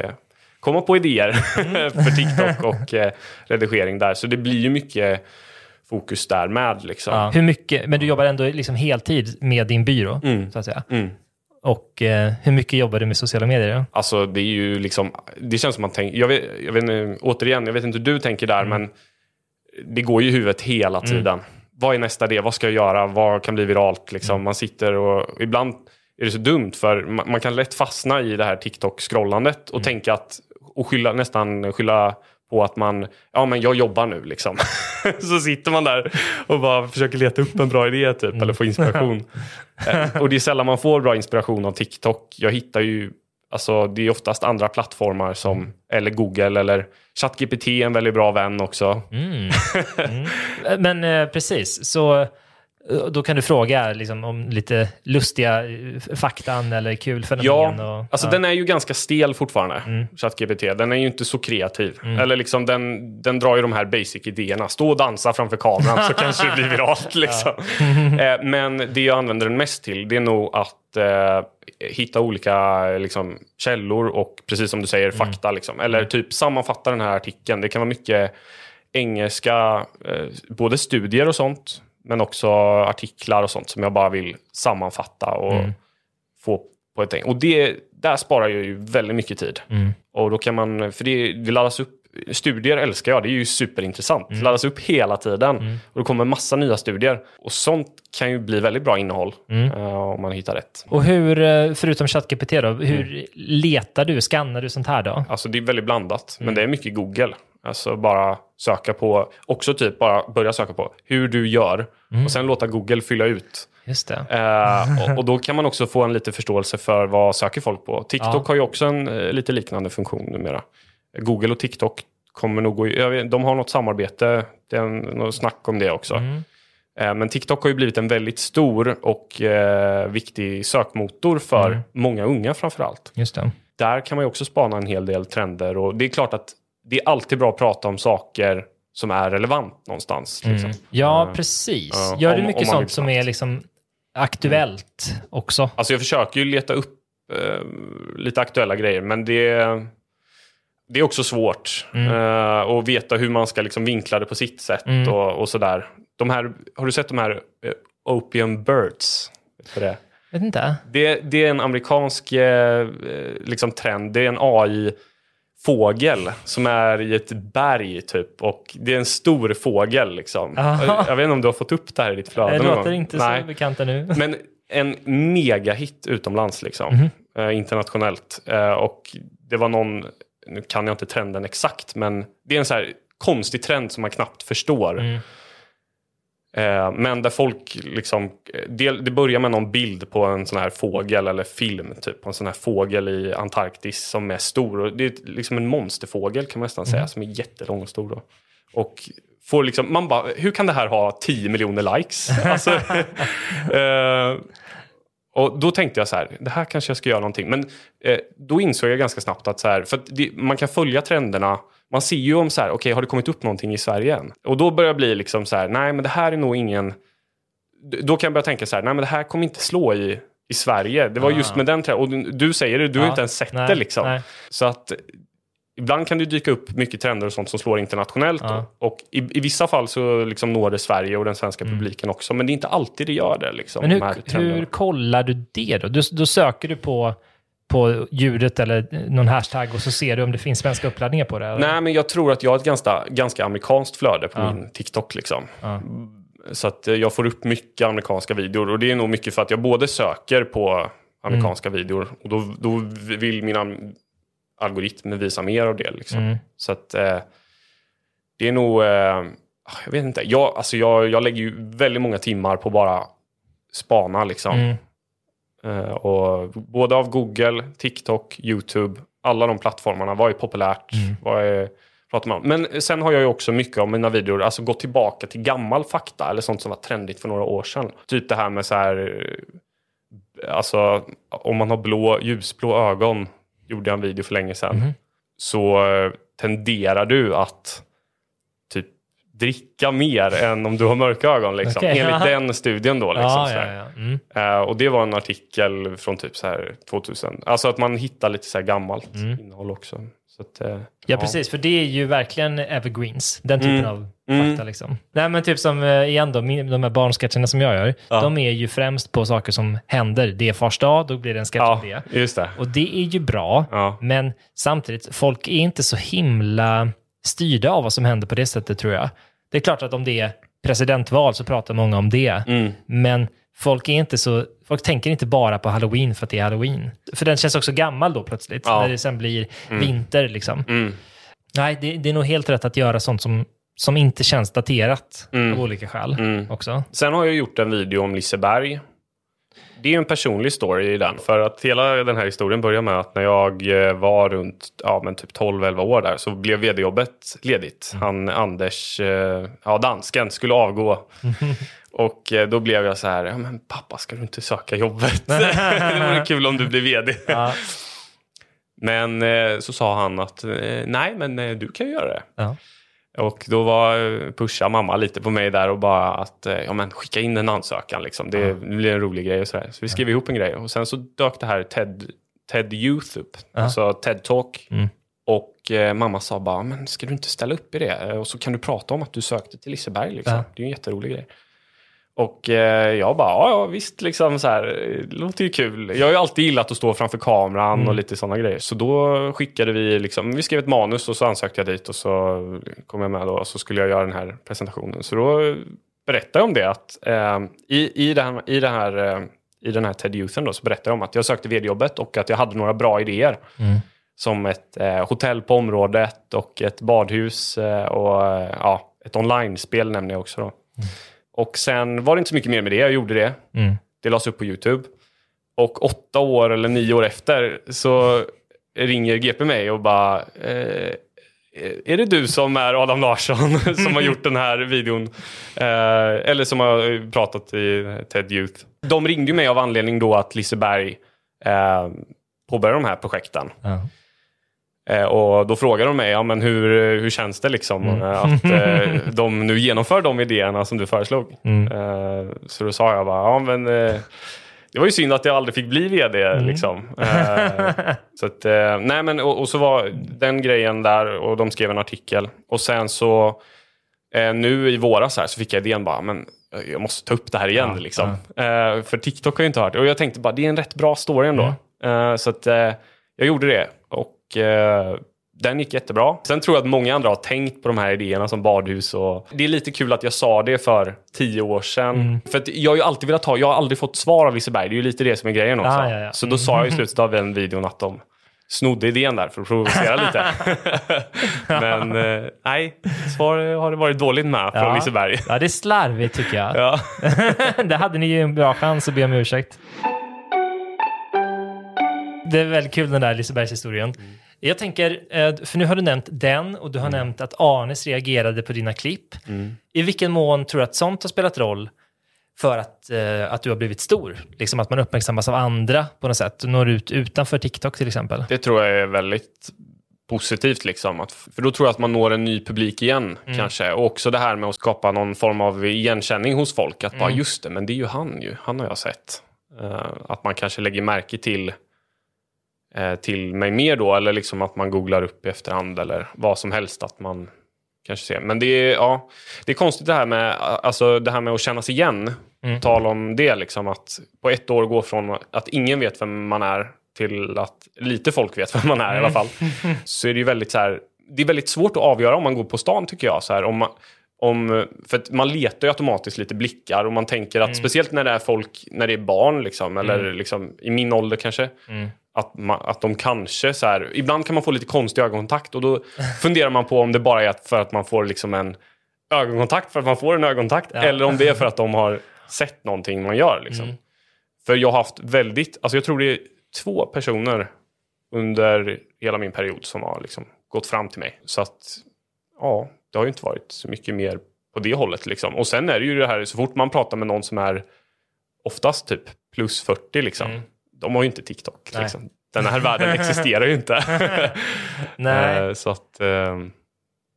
komma på idéer *laughs* för TikTok och eh, redigering där. Så det blir ju mycket fokus där med. Liksom. Ja. Hur mycket, men du jobbar ändå liksom heltid med din byrå, så att säga. Mm. Och eh, hur mycket jobbar du med sociala medier? Då? Alltså det är ju liksom, det känns som man tänker, jag vet, jag vet återigen, jag vet inte hur du tänker där, men det går ju i huvudet hela tiden. Vad är nästa det? Vad ska jag göra? Vad kan bli viralt? Liksom? Man sitter och ibland är det så dumt för man, man kan lätt fastna i det här TikTok-scrollandet och tänka att, och skylla, nästan skylla på att man, ja men jag jobbar nu liksom. *laughs* så sitter man där och bara försöker leta upp en bra idé typ, eller få inspiration. *laughs* Eh, och det är sällan man får bra inspiration av TikTok. Jag hittar ju, alltså det är oftast andra plattformar som, eller Google eller ChatGPT är en väldigt bra vän också. Eh, *laughs* Men eh, precis, så då kan du fråga liksom, om lite lustiga eh, faktan eller kul fenomen. Ja, och, alltså ja. den är ju ganska stel fortfarande, ChatGPT. Den är ju inte så kreativ. Eller liksom den, den drar ju de här basic-idéerna. Stå och dansa framför kameran så kanske det blir viralt. *laughs* Liksom. Eh, Men det jag använder den mest till, det är nog att eh, hitta olika liksom, källor och precis som du säger, fakta. Liksom. Eller typ sammanfatta den här artikeln. Det kan vara mycket engelska, eh, både studier och sånt, men också artiklar och sånt som jag bara vill sammanfatta och få på ett. Och det, där sparar jag ju väldigt mycket tid. Och då kan man, för det, det laddas upp, studier älskar jag, det är ju superintressant. Det laddas upp hela tiden och det kommer massa nya studier. Och sånt kan ju bli väldigt bra innehåll eh, om man hittar rätt. Och hur, eh, förutom ChatGPT då, hur Mm. letar du, skannar du sånt här då? Alltså det är väldigt blandat, men det är mycket Google. Alltså bara söka på, också typ bara börja söka på hur du gör och sen låta Google fylla ut. Just det. Eh, och, *laughs* och då kan man också få en lite förståelse för vad söker folk på. TikTok Ja. har ju också en eh, lite liknande funktion numera. Google och TikTok kommer nog gå, vet, de har något samarbete, det är något snack om det också. Eh, men TikTok har ju blivit en väldigt stor och eh, viktig sökmotor för många unga framför allt. Just det. Där kan man ju också spana en hel del trender och det är klart att det är alltid bra att prata om saker som är relevant någonstans. Liksom. Ja, Eh, precis. ja, Gör du mycket sånt som är liksom aktuellt också? Alltså jag försöker ju leta upp eh, lite aktuella grejer, men det, det är också svårt eh, att veta hur man ska liksom vinkla det på sitt sätt och, och sådär. De här, har du sett de här Opium Birds? Du det? Vet inte. Det, det är en amerikansk liksom trend. Det är en AI-fågel som är i ett berg typ. Och det är en stor fågel liksom. Aha. Jag vet inte om du har fått upp det här i ditt flöde Det någon låter gång? inte Nej. så bekant ännu. *laughs* Men en megahit utomlands liksom. Mhm. Eh, internationellt. Eh, och det var någon, nu kan jag inte trenden exakt, men det är en så här konstig trend som man knappt förstår. Mm. Eh, men där folk liksom, det, det börjar med någon bild på en sån här fågel eller film, typ på en sån här fågel i Antarktis som är stor. Och det är liksom en monsterfågel kan man nästan Mm. säga, som är jättelång och stor. Då. Och får liksom, man bara, hur kan det här ha 10 miljoner likes? *laughs* alltså, *laughs* eh, och då tänkte jag så här, det här kanske jag ska göra någonting. Men eh, då insåg jag ganska snabbt att, så här, för det, man kan följa trenderna. Man ser ju om så här, okej har det kommit upp någonting i Sverige än? Och då börjar det bli liksom så här, nej men det här är nog ingen... Då kan jag börja tänka så här, nej men det här kommer inte slå i, i Sverige. Det var just med den trenden. Och du, säger det, du har Ja, inte ens sett nej, det liksom. nej. Så att ibland kan det dyka upp mycket trender och sånt som slår internationellt. Ja. Och i, i vissa fall så liksom når det Sverige och den svenska publiken också. Men det är inte alltid det gör det. Liksom, Men de hur, trenderna. hur kollar du det då? du? Då söker du på, på ljudet eller någon hashtag och så ser du om det finns svenska uppladdningar på det? eller? Nej, men jag tror att jag har ett ganska, ganska amerikanskt flöde på Ja. min TikTok. Liksom. Ja. Så att eh, jag får upp mycket amerikanska videor. Och det är nog mycket för att jag både söker på amerikanska Mm. videor och då, då vill mina algoritmer visa mer av det. Liksom. Mm. Så att eh, det är nog, eh, jag vet inte, jag, alltså jag, jag lägger ju väldigt många timmar på bara spana liksom. Mm. Eh, och både av Google, TikTok, YouTube, alla de plattformarna. Vad är populärt? Mm. Vad är, pratar man om? Men sen har jag ju också mycket av mina videor, alltså gått tillbaka till gammal fakta eller sånt som var trendigt för några år sedan. Typ det här med så här, eh, alltså om man har blå, ljusblå ögon, gjorde jag en video för länge sedan. Mhm. Så eh, tenderar du att dricka mer än om du har mörka ögon. Liksom. Okej, Enligt ja. den studien då. Liksom, Ja, ja. Mm. Eh, och det var en artikel från typ så här 2000. Alltså att man hittar lite så gammalt innehåll också. Så att, Mm. Ja, precis. För det är ju verkligen evergreens. Den Mm. typen av fakta. Liksom. Nej, men typ som, eh, igen då, de här barnsketcherna som jag gör, de är ju främst på saker som händer. Det är fars dag, då blir det en sketch om Ja, det. just det. Och det är ju bra, men samtidigt, folk är inte så himla styrda av vad som händer på det sättet tror jag. Det är klart att om det är presidentval så pratar många om det, Mm. men folk är inte så, folk tänker inte bara på halloween för att det är halloween. För den känns också gammal då plötsligt, Ja. när det sen blir vinter liksom. Mm. Nej, det, det är nog helt rätt att göra sånt som, som inte känns daterat Mm. av olika skäl Mm. också. Sen har jag gjort en video om Liseberg. Det är en personlig story i den. För att hela den här historien börjar med att när jag eh, var runt ja, men typ 12-11 år där så blev vd-jobbet ledigt. Han Anders, eh, ja dansken, skulle avgå. *laughs* Och eh, då blev jag så här, ja men pappa ska du inte söka jobbet? *laughs* *laughs* det vore kul om du blir vd. Ja. Men så sa han att nej men du kan ju göra det. Ja. Och då var pusha mamma lite på mig där och bara att eh, ja, men skicka in en ansökan. Liksom. Det blir en rolig grej och sådär. Så vi skrev ihop en grej och sen så dök det här TED, TED Youth upp. Alltså TED Talk. Mm. Och eh, mamma sa bara, men ska du inte ställa upp i det? Och så kan du prata om att du sökte till Liseberg. Liksom. Det är en jätterolig grej. Och eh, jag bara, ja, ja visst, liksom så här, det låter ju kul. Jag har ju alltid gillat att stå framför kameran Mm. och lite sådana grejer. Så då skickade vi, liksom, vi skrev ett manus och så ansökte jag dit och så kom jag med då och så skulle jag göra den här presentationen. Så då berättade jag om det att eh, i, i, här, i, det här, eh, i den här TED Youthen då, så berättade jag om att jag sökte vd-jobbet och att jag hade några bra idéer. Som ett eh, hotell på området och ett badhus eh, och eh, ja, ett online-spel nämner jag också. Då. Och sen var det inte så mycket mer med det, jag gjorde det. Mm. Det lades upp på YouTube. Och åtta år eller nio år efter så ringer GP mig och bara eh, är det du som är Adam Larsson *laughs* som har gjort den här videon? Eh, eller som har pratat i TED Youth. De ringde mig av anledning då att Liseberg eh, påbörjade de här projekten. Ja. Eh, och då frågade de mig, ja, men hur, hur känns det liksom Mm. eh, att eh, *laughs* de nu genomför de idéerna som du föreslog? Mm. Eh, så då sa jag bara, ja men eh, det var ju synd att jag aldrig fick bli vd. Mm. Liksom. *laughs* Eh, så att, eh, nej men och, och så var den grejen där och de skrev en artikel. Och sen så eh, nu i våras här så fick jag idén bara, men eh, jag måste ta upp det här igen. Ja, liksom. Eh, för TikTok har ju inte hört. Och jag tänkte bara, det är en rätt bra story ändå. Mm. Eh, så att eh, jag gjorde det. Och eh, den gick jättebra. Sen tror jag att många andra har tänkt på de här idéerna som badhus. Och... Det är lite kul att jag sa det för tio år sedan. Mm. För jag har ju alltid velat ha, jag har aldrig fått svar av Liseberg. Det är ju lite det som är grejen också. Ah, ja, ja. Så då sa jag i slutet av den videon att de snodde idén där för att provocera *laughs* lite. *laughs* Men eh, nej, svar har det varit dåligt med från Ja. Liseberg. ja, det är slarvigt tycker jag. Ja. *laughs* Där hade ni ju en bra chans att be om ursäkt. Det är väldigt kul den där Lisebergshistorien. Jag tänker, eh, för nu har du nämnt den och du har nämnt att Arnes reagerade på dina klipp. I vilken mån tror du att sånt har spelat roll för att, eh, att du har blivit stor? Liksom att man uppmärksammas av andra på något sätt, når ut utanför TikTok till exempel. Det tror jag är väldigt positivt. Liksom. Att, för då tror jag att man når en ny publik igen. kanske. Och också det här med att skapa någon form av igenkänning hos folk. Att bara, just det, men det är ju han ju. Han har jag sett. Eh, att man kanske lägger märke till, till mig mer då. Eller liksom att man googlar upp i efterhand. Eller vad som helst. att man kanske ser. Men det är, ja, det är konstigt det här med, alltså, det här med att kännas igen. Mm. Tal om det, liksom, att på ett år gå från att ingen vet vem man är till att lite folk vet *laughs* vem man är i alla fall. *laughs* Så är det ju väldigt så här, det är väldigt svårt att avgöra om man går på stan tycker jag. Så här, om man, om, för man letar ju automatiskt lite blickar och man tänker att speciellt när det är folk, när det är barn liksom, eller liksom, i min ålder kanske. Att, man, att de kanske så här, ibland kan man få lite konstig ögonkontakt och då *laughs* funderar man på om det bara är för att man får liksom en ögonkontakt för att man får en ögonkontakt eller om det är för att de har *laughs* sett någonting man gör. Liksom. För jag har haft väldigt, alltså jag tror det är två personer under hela min period som har liksom gått fram till mig. Så att, ja, det har ju inte varit så mycket mer på det hållet. Liksom. Och sen är det ju det här, så fort man pratar med någon som är oftast typ plus 40, liksom, de har ju inte TikTok. Nej. Liksom. den här världen existerar ju inte. *laughs* Nej. Eh, så att, eh,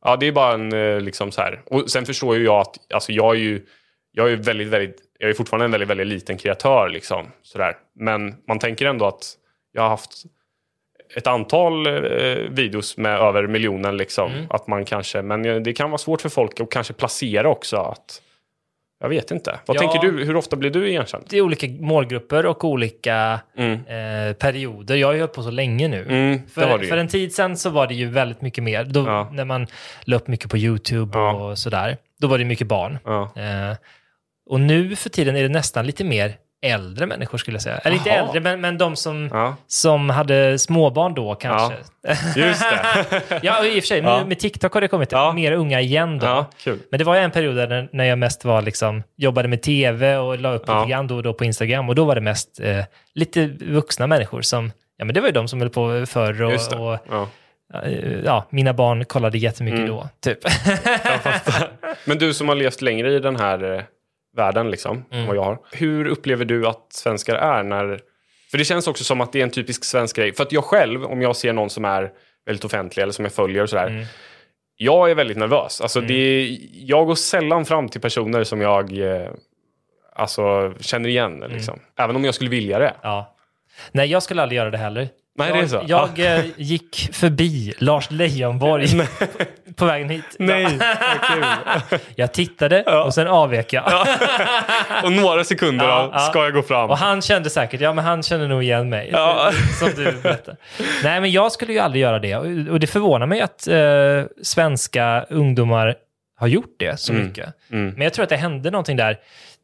ja det är bara en eh, liksom så här. Och sen förstår ju jag att, alltså jag är ju, jag är väldigt, väldigt, jag är fortfarande en väldigt, väldigt liten kreatör liksom. Sådär. Men man tänker ändå att jag har haft ett antal eh, videos med över miljonen liksom. Mm. Att man kanske, men det kan vara svårt för folk att kanske placera också att, jag vet inte. Vad Ja. tänker du? Hur ofta blir du igenkänd? Det är olika målgrupper och olika Mm. eh, perioder. Jag har ju hållit på så länge nu. Mm, För, för en tid sedan så var det ju väldigt mycket mer. Då, Ja. När man la upp mycket på YouTube Ja. och sådär. Då var det mycket barn. Eh, och nu för tiden är det nästan lite mer äldre människor skulle jag säga. Eller inte äldre, men, men de som, Ja. som hade småbarn då kanske. Just det. *laughs* Ja, i och för sig, Ja. med, TikTok har det kommit Ja. mer unga igen då. ja. Men det var en period där när jag mest var liksom, jobbade med tv och la upp Ja. grann då och då på Instagram. Och då var det mest eh, lite vuxna människor som, ja men det var ju de som höll på förr och, och Ja. eh, ja, mina barn kollade jättemycket Mm. då, typ. *laughs* Men du som har levt längre i den här eh, världen, liksom, Mm. vad jag har. Hur upplever du att svenskar är när... För det känns också som att det är en typisk svensk grej. För att jag själv, om jag ser någon som är väldigt offentlig eller som jag följer och sådär. Mm. Jag är väldigt nervös. Alltså, det är, jag går sällan fram till personer som jag eh, alltså, känner igen. Mm. Liksom. Även om jag skulle vilja det. ja. Nej, jag skulle aldrig göra det heller. Nej, jag, det är så. Jag eh, gick förbi Lars Leijonborg *laughs* på vägen hit. Nej, vad kul. *laughs* Jag tittade och sen avvek jag. *laughs* Och några sekunder Ja, då, ja. ska jag gå fram. Och han kände säkert, ja men han kände nog igen mig. Ja. Som du berättar. Nej men jag skulle ju aldrig göra det. Och och det förvånar mig att eh, svenska ungdomar har gjort det så Mm. mycket. Mm. Men jag tror att det hände någonting där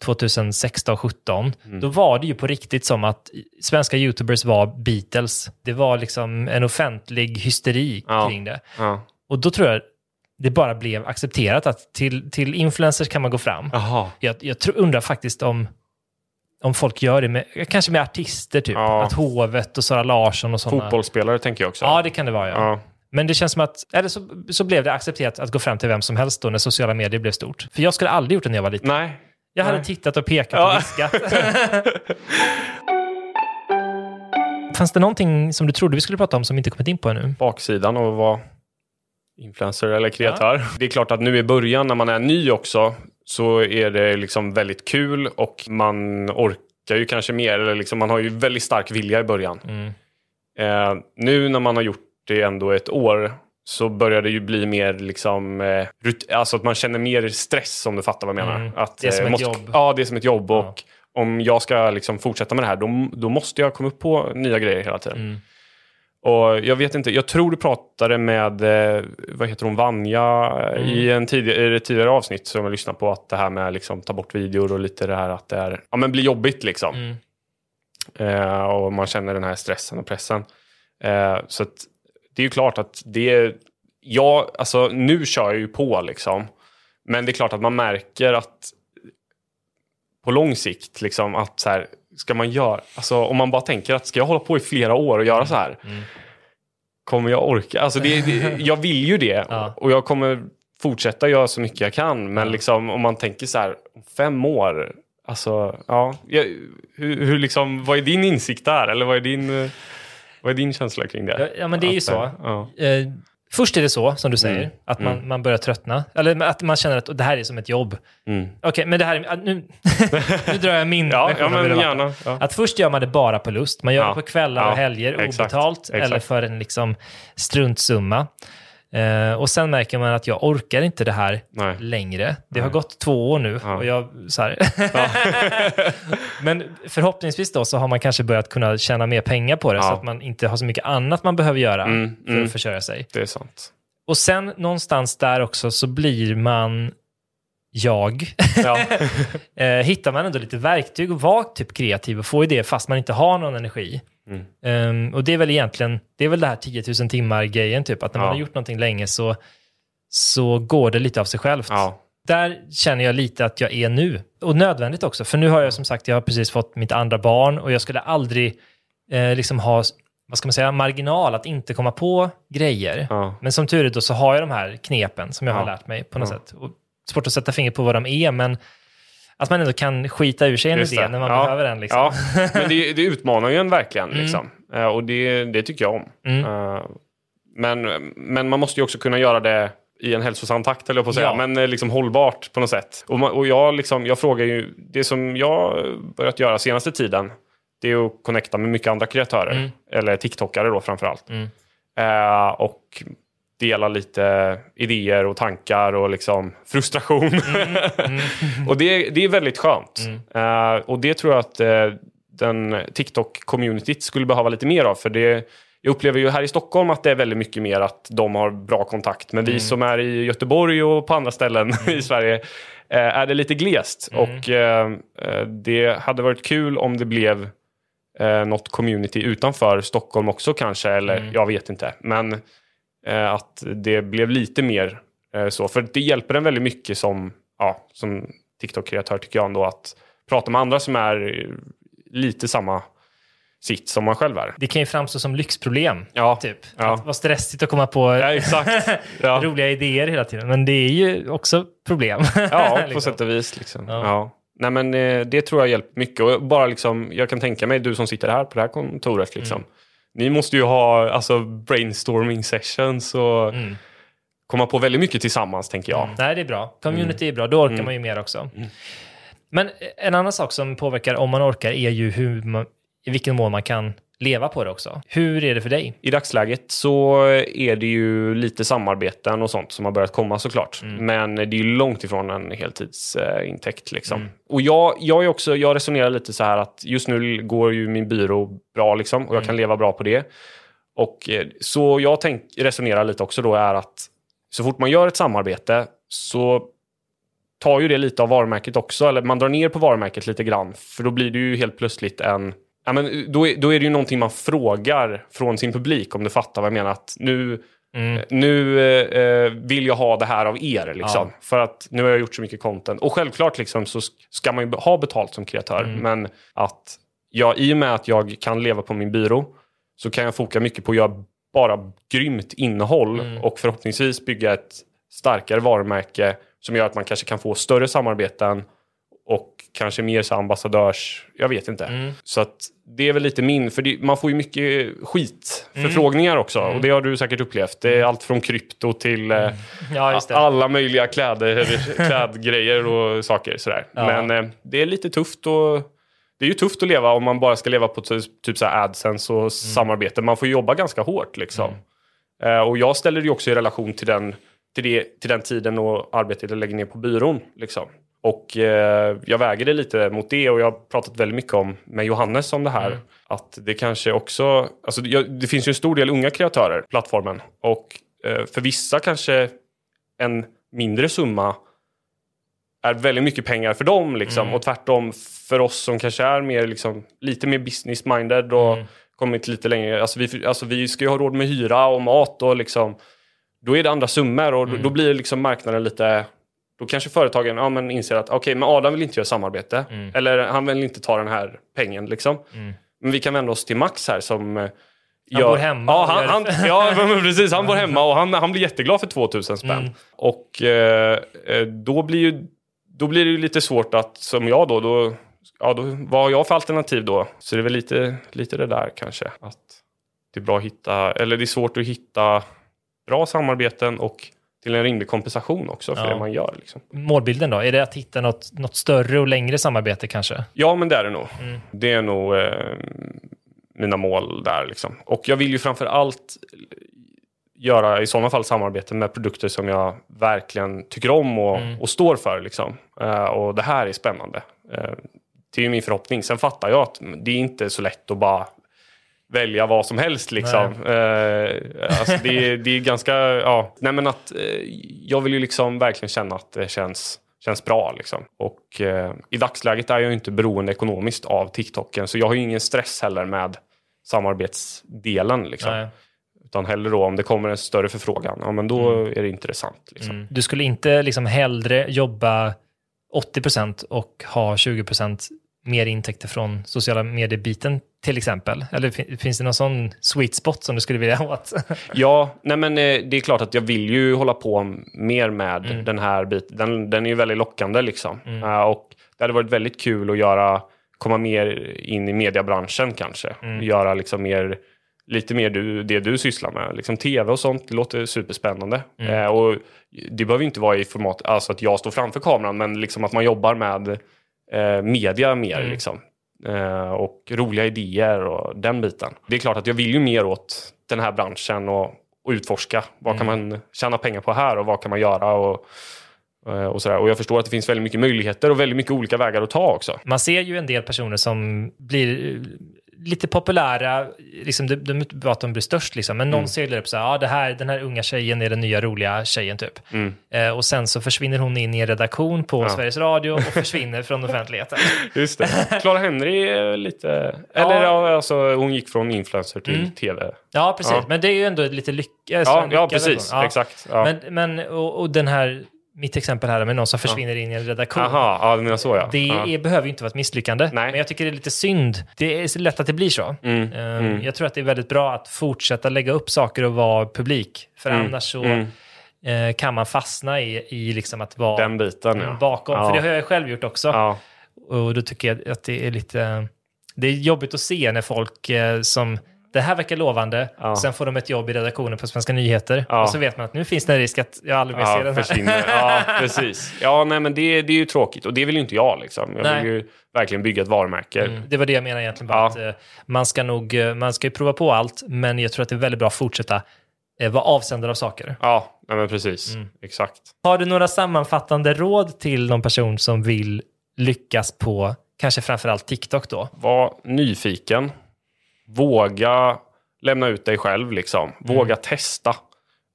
2016, 17 Mm. Då var det ju på riktigt som att svenska YouTubers var Beatles. Det var liksom en offentlig hysteri Ja. kring det. Ja. Och då tror jag det bara blev accepterat att till, till influencers kan man gå fram. Jaha. Jag, jag tror, undrar faktiskt om, om folk gör det med, kanske med artister typ. Ja. Att Hovet och Sara Larsson och sådana. Fotbollsspelare tänker jag också. Ja, det kan det vara. Ja. Men det känns som att, eller så, så blev det accepterat att gå fram till vem som helst då när sociala medier blev stort. För jag skulle aldrig gjort det när jag var liten. Nej. Jag hade Nej. tittat och pekat Ja. och viskat. *laughs* Fanns det någonting som du trodde vi skulle prata om som vi inte kommit in på ännu? baksidan av att vara influencer eller kreatör. Det är klart att nu i början när man är ny också så är det liksom väldigt kul och man orkar ju kanske mer. Eller liksom man har ju väldigt stark vilja i början. Mm. Eh, nu när man har gjort det ändå ett år så börjar det ju bli mer liksom, eh, alltså att man känner mer stress om du fattar vad jag menar. Mm. Att, Det är som eh, ett måste, jobb. Ja, det är som ett jobb. Ja. Och om jag ska liksom fortsätta med det här då, då måste jag komma upp på nya grejer hela tiden. Mm. Och jag vet inte, jag tror du pratade med, eh, vad heter hon, Vanja Mm. i, en tidigare, i ett tidigare avsnitt som jag lyssnade på. Att det här med liksom ta bort videor och lite det här att det är, ja men blir jobbigt liksom. Mm. Eh, och man känner den här stressen och pressen. Eh, så att det är ju klart att det är, ja, alltså nu kör jag ju på liksom. Men det är klart att man märker att på lång sikt, liksom att så här, ska man göra, alltså om man bara tänker att ska jag hålla på i flera år och göra så här? Mm. Kommer jag orka? Alltså det, det, *laughs* jag vill ju det Ja. och jag kommer fortsätta göra så mycket jag kan. Men liksom om man tänker så här, fem år, alltså ja, jag, hur, hur liksom, vad är din insikt där? Eller vad är din, eh, vad är din känsla kring det? Ja, men det är ju så. eh, först är det så, som du säger, Mm. att man, Mm. man börjar tröttna. Eller att man känner att det här är som ett jobb. Mm. Okej, men det här är... ah, Nu, *laughs* nu drar jag min Ja, ja, men gärna. Ja. Att först gör man det bara på lust. Man gör Ja. det på kvällar och helger exakt, obetalt exakt. eller för en liksom struntsumma. Eh, och sen märker man att jag orkar inte det här Nej. längre. Det har Nej. gått två år nu Ja. och jag så här. *laughs* Men förhoppningsvis då så har man kanske börjat kunna tjäna mer pengar på det så Ja. att man inte har så mycket annat man behöver göra Mm, för mm. att försörja sig. Det är sant. Och sen någonstans där också så blir man jag. Ja. *laughs* eh, hittar man ändå lite verktyg och vara typ kreativ och få idéer fast man inte har någon energi. Mm. Ehm, och det är väl egentligen, det är väl det här 10 000 timmar grejen typ, att när man Ja. har gjort någonting länge så, så går det lite av sig självt. Ja. Där känner jag lite att jag är nu. Och nödvändigt också, för nu har jag som sagt, jag har precis fått mitt andra barn och jag skulle aldrig eh, liksom ha, vad ska man säga, marginal att inte komma på grejer. Ja. Men som tur är då så har jag de här knepen som jag har lärt mig på något sätt. Och svårt att sätta fingret på vad de är, men att man ändå kan skita ur sig en Just idé det. när man Ja. behöver den. Liksom. Ja, men det, det utmanar ju en verkligen. Mm. Liksom. Eh, och det, det tycker jag om. Mm. Eh, men, men man måste ju också kunna göra det i en hälsosam takt, eller på att säga. Ja. Men eh, liksom hållbart på något sätt. Och, man, och jag, liksom, jag frågar ju, det som jag börjat göra senaste tiden, det är att connecta med mycket andra kreatörer. Mm. Eller TikTokare då framförallt. Mm. Eh, och dela lite idéer och tankar och liksom frustration. *laughs* och det, det är väldigt skönt. Eh, och det tror jag att eh, den TikTok-communityt skulle behöva lite mer av. För det, jag upplever ju här i Stockholm att det är väldigt mycket mer att de har bra kontakt. Men vi som är i Göteborg och på andra ställen *laughs* i Sverige eh, är det lite glest. Och det hade varit kul om det blev eh, något community utanför Stockholm också kanske. Eller jag vet inte. Men att det blev lite mer eh, så. För det hjälper en väldigt mycket som, ja, som TikTok-kreatör tycker jag ändå att prata med andra som är eh, lite samma sitt som man själv är. Det kan ju framstå som lyxproblem. Ja, Typ. ja. Att vara stressigt och komma på Ja. Ja. *laughs* roliga idéer hela tiden. Men det är ju också problem. Ja, *laughs* på Liksom. sätt och vis. Liksom. Ja. Nej, men, eh, det tror jag hjälper mycket. Och bara liksom, jag kan tänka mig, du som sitter här på det här kontoret, liksom. Mm. Ni måste ju ha alltså, brainstorming sessions och Mm. komma på väldigt mycket tillsammans, tänker jag. Nej, det är bra. Community är bra. Då orkar Mm. man ju mer också. Men en annan sak som påverkar om man orkar är ju hur man, i vilken mån man kan leva på det också. Hur är det för dig? I dagsläget så är det ju lite samarbeten och sånt som har börjat komma såklart. Men det är ju långt ifrån en heltidsintäkt. Liksom. Och jag, jag, är också, jag resonerar lite så här att just nu går ju min byrå bra liksom, och jag kan leva bra på det. Och eh, Så jag tänk, resonerar lite också då är att så fort man gör ett samarbete så tar ju det lite av varumärket också. Eller man drar ner på varumärket lite grann. För då blir det ju helt plötsligt en... Ja, men då, är, då är det ju någonting man frågar från sin publik om du fattar vad jag menar. Att nu, Mm. nu eh, vill jag ha det här av er. Liksom, För att nu har jag gjort så mycket content. Och självklart liksom, så ska man ju ha betalt som kreatör. Mm. Men att jag, i och med att jag kan leva på min byrå så kan jag foka mycket på att göra bara grymt innehåll Mm. och förhoppningsvis bygga ett starkare varumärke som gör att man kanske kan få större samarbeten och kanske mer så ambassadörs... Jag vet inte. Mm. Så att det är väl lite min... För det, man får ju mycket skitförfrågningar också. Och det har du säkert upplevt. Det är allt från krypto till eh, Ja, alla möjliga kläder, *laughs* klädgrejer och saker. Sådär. Ja. Men eh, det är lite tufft och det är ju tufft att leva om man bara ska leva på typ, så AdSense och samarbete. Man får jobba ganska hårt liksom. Eh, och jag ställer det ju också i relation till den, till det, till den tiden och arbetet jag lägger ner på byrån. Liksom. Och eh, jag väger det lite mot det och jag har pratat väldigt mycket om med Johannes om det här. Att det kanske också, alltså det, finns ju en stor del unga kreatörer, plattformen. Och eh, för vissa kanske en mindre summa är väldigt mycket pengar för dem. Liksom. Och tvärtom för oss som kanske är mer, liksom, lite mer business-minded och kommit lite längre. Alltså vi, alltså vi ska ju ha råd med hyra och mat och liksom, då är det andra summor och då, då blir liksom marknaden lite... Då kanske företagen ja, men inser att okej, men Adam vill inte göra samarbete. Eller han vill inte ta den här pengen. Liksom. Men vi kan vända oss till Max här som... eh, Han bor hemma Ja, han, han, ja *laughs* precis. Han bor hemma och han, han blir jätteglad för 2000 spänn. Mm. Och eh, eh, då blir ju då blir det ju lite svårt att, som jag då, då, ja, då vad har jag för alternativ då? Så det är väl lite, lite det där kanske. Att det är bra att hitta, eller det är svårt att hitta bra samarbeten och till en rimlig kompensation också för Ja. det man gör. Liksom. Målbilden då? Är det att hitta något, något större och längre samarbete kanske? Ja, men det är det nog. Mm. Det är nog eh, mina mål där. Liksom. Och jag vill ju framför allt göra i sådana fall samarbete med produkter som jag verkligen tycker om och, Mm. och står för. Liksom. Eh, och det här är spännande. Eh, det är ju min förhoppning. Sen fattar jag att det är inte så lätt att bara välja vad som helst. Liksom. Eh, alltså det, är- det är ganska... Ja, nej men att, eh, jag vill ju liksom verkligen känna att det känns, känns bra. Liksom. Och eh, i dagsläget är jag inte beroende ekonomiskt av TikToken. Så jag har ju ingen stress heller med samarbetsdelen. Liksom. Nej. Utan hellre då om det kommer en större förfrågan, ja men då är det intressant. Liksom. Mm. Du skulle inte liksom hellre jobba 80% och ha 20% mer intäkter från sociala medier-biten till exempel? Eller fin- finns det någon sån sweet spot som du skulle vilja åt? *laughs* Ja, nej men eh, det är klart att jag vill ju hålla på mer med Mm. den här biten. Den, den är ju väldigt lockande liksom. Eh, och det hade varit väldigt kul att göra, komma mer in i mediebranschen kanske. Mm. Göra liksom mer, lite mer du, det du sysslar med. Liksom tv och sånt, det låter superspännande. Mm. Eh, och det behöver inte vara i format, alltså att jag står framför kameran, men liksom att man jobbar med eh, media mer Mm. liksom. Eh, och roliga idéer och den biten. Det är klart att jag vill ju mer åt den här branschen och, och utforska. Vad kan Mm. man tjäna pengar på här och vad kan man göra? Och, eh, och, sådär. och jag förstår att det finns väldigt mycket möjligheter och väldigt mycket olika vägar att ta också. Man ser ju en del personer som blir lite populära, liksom, de, de bara att de blir störst, liksom, men någon Mm. seglar upp så här, ja, det här, den här unga tjejen är den nya roliga tjejen typ. Eh, och sen så försvinner hon in i en redaktion på Sveriges Radio och försvinner från offentligheten. *laughs* Just det. Clara Henry är lite... Eller ja, alltså, hon gick från influencer till tv. Ja, precis. Ja. Men det är ju ändå lite lycka. Ja, ja precis. Exakt. Ja. Men, men och, och den här, mitt exempel här med någon som försvinner in i en redaktion. Aha, ja, du menar så ja. Det ja. är, behöver ju inte vara ett misslyckande, Nej. men jag tycker det är lite synd. Det är lätt att det blir så. Mm, Ehm, Jag tror att det är väldigt bra att fortsätta lägga upp saker och vara publik, för Mm, annars så eh, kan man fastna i, i liksom att vara Den biten ja. bakom. Ja. För det har jag själv gjort också. Ja. Och då tycker jag att det är lite... Det är jobbigt att se när folk eh, som... Det här verkar lovande, Ja. sen får de ett jobb i redaktionen på Svenska nyheter. Ja. Och så vet man att nu finns det en risk att jag aldrig mer ser Ja, den här. försvinner. Ja, *laughs* precis. Ja, nej, men det, det är ju tråkigt och det vill ju inte jag. Liksom. Jag Nej. vill ju verkligen bygga ett varumärke. Mm, Det var det jag menade egentligen. Bara Ja. att, eh, man ska nog eh, man ska ju prova på allt, men jag tror att det är väldigt bra att fortsätta eh, vara avsändare av saker. Ja, nej, men precis. Mm. Exakt. Har du några sammanfattande råd till någon person som vill lyckas på kanske framförallt TikTok då? Var nyfiken. Våga lämna ut dig själv. Liksom. Mm. Våga testa.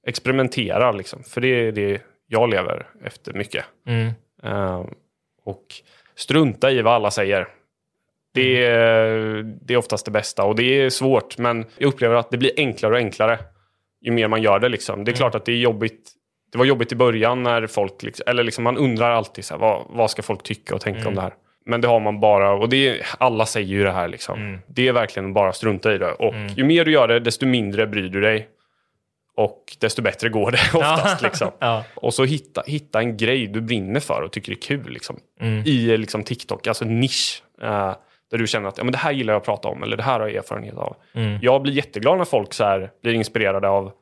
Experimentera. Liksom. För det är det jag lever efter mycket. Mm. Eh, och strunta i vad alla säger. Det Mm. är, det är oftast det bästa och det är svårt men jag upplever att det blir enklare och enklare ju mer man gör det. Liksom. Mm. Det är klart att det är jobbigt. Det var jobbigt i början när folk, liksom, eller liksom man undrar alltid så här, vad, vad ska folk tycka och tänka Mm. om det här. Men det har man bara, och det är, alla säger ju det här liksom. Mm. Det är verkligen bara strunta i det. Och ju mer du gör det, desto mindre bryr du dig. Och desto bättre går det *laughs* oftast. liksom. Ja. Och så hitta, hitta en grej du brinner för och tycker är kul liksom, Mm. i liksom, TikTok, alltså nisch. eh, där du känner att ja, men det här gillar jag att prata om eller det här har jag erfarenhet av. Mm. Jag blir jätteglad när folk så här, blir inspirerade av,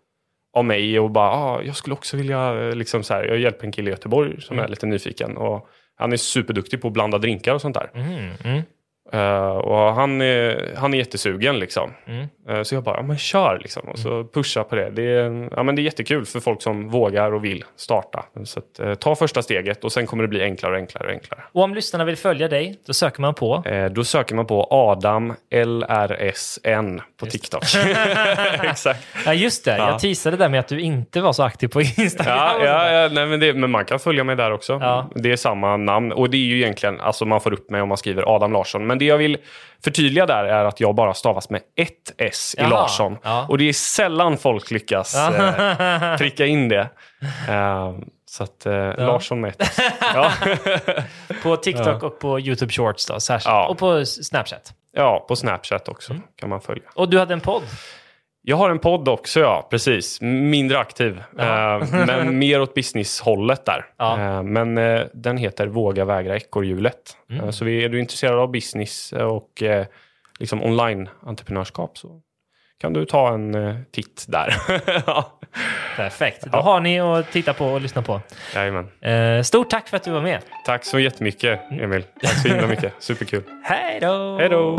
av mig och bara ah, jag skulle också vilja, eh, liksom, så här, jag hjälper en kille i Göteborg som Mm. är lite nyfiken. Och han är superduktig på att blanda drinkar och sånt där. Mm. Mm. Eh, och han är, han är jättesugen liksom. Mm. Eh, så jag bara, ja men kör liksom. Och så pusha på det. Det är, ja, men det är jättekul för folk som vågar och vill starta. Så att, eh, ta första steget och sen kommer det bli enklare och enklare och enklare. Och om lyssnarna vill följa dig, då söker man på... Då söker man på Adam LRSN på TikTok. *laughs* *laughs* Exakt. Ja, just det. Ja. Jag teasade där med att du inte var så aktiv på Instagram. Ja, ja, ja nej, men, det, men man kan följa mig där också. Ja. Det är samma namn och det är ju egentligen, alltså man får upp mig om man skriver Adam Larsson. Men det jag vill förtydliga där är att jag bara stavas med ett S i Jaha, Larsson. ja. Och det är sällan folk lyckas eh, pricka in det. Eh, så att eh, Larsson med ett S. *laughs* Ja. På TikTok och på YouTube Shorts då, särskilt. Ja. Och på Snapchat. ja, på Snapchat också Mm. kan man följa. Och du hade en podd. Jag har en podd också, ja. Precis. Mindre aktiv. Ja. Eh, men *laughs* mer åt business-hållet där. Ja. Eh, men eh, den heter Våga vägra ekorrhjulet. Mm. Eh, så är du intresserad av business och eh, liksom online-entreprenörskap så kan du ta en eh, titt där. *laughs* ja. Perfekt. Då har ni att titta på och lyssna på. Jajamän. Eh, stort tack för att du var med. Tack så jättemycket, Emil. Tack så himla mycket. Superkul. *laughs* Hej då! Hej då!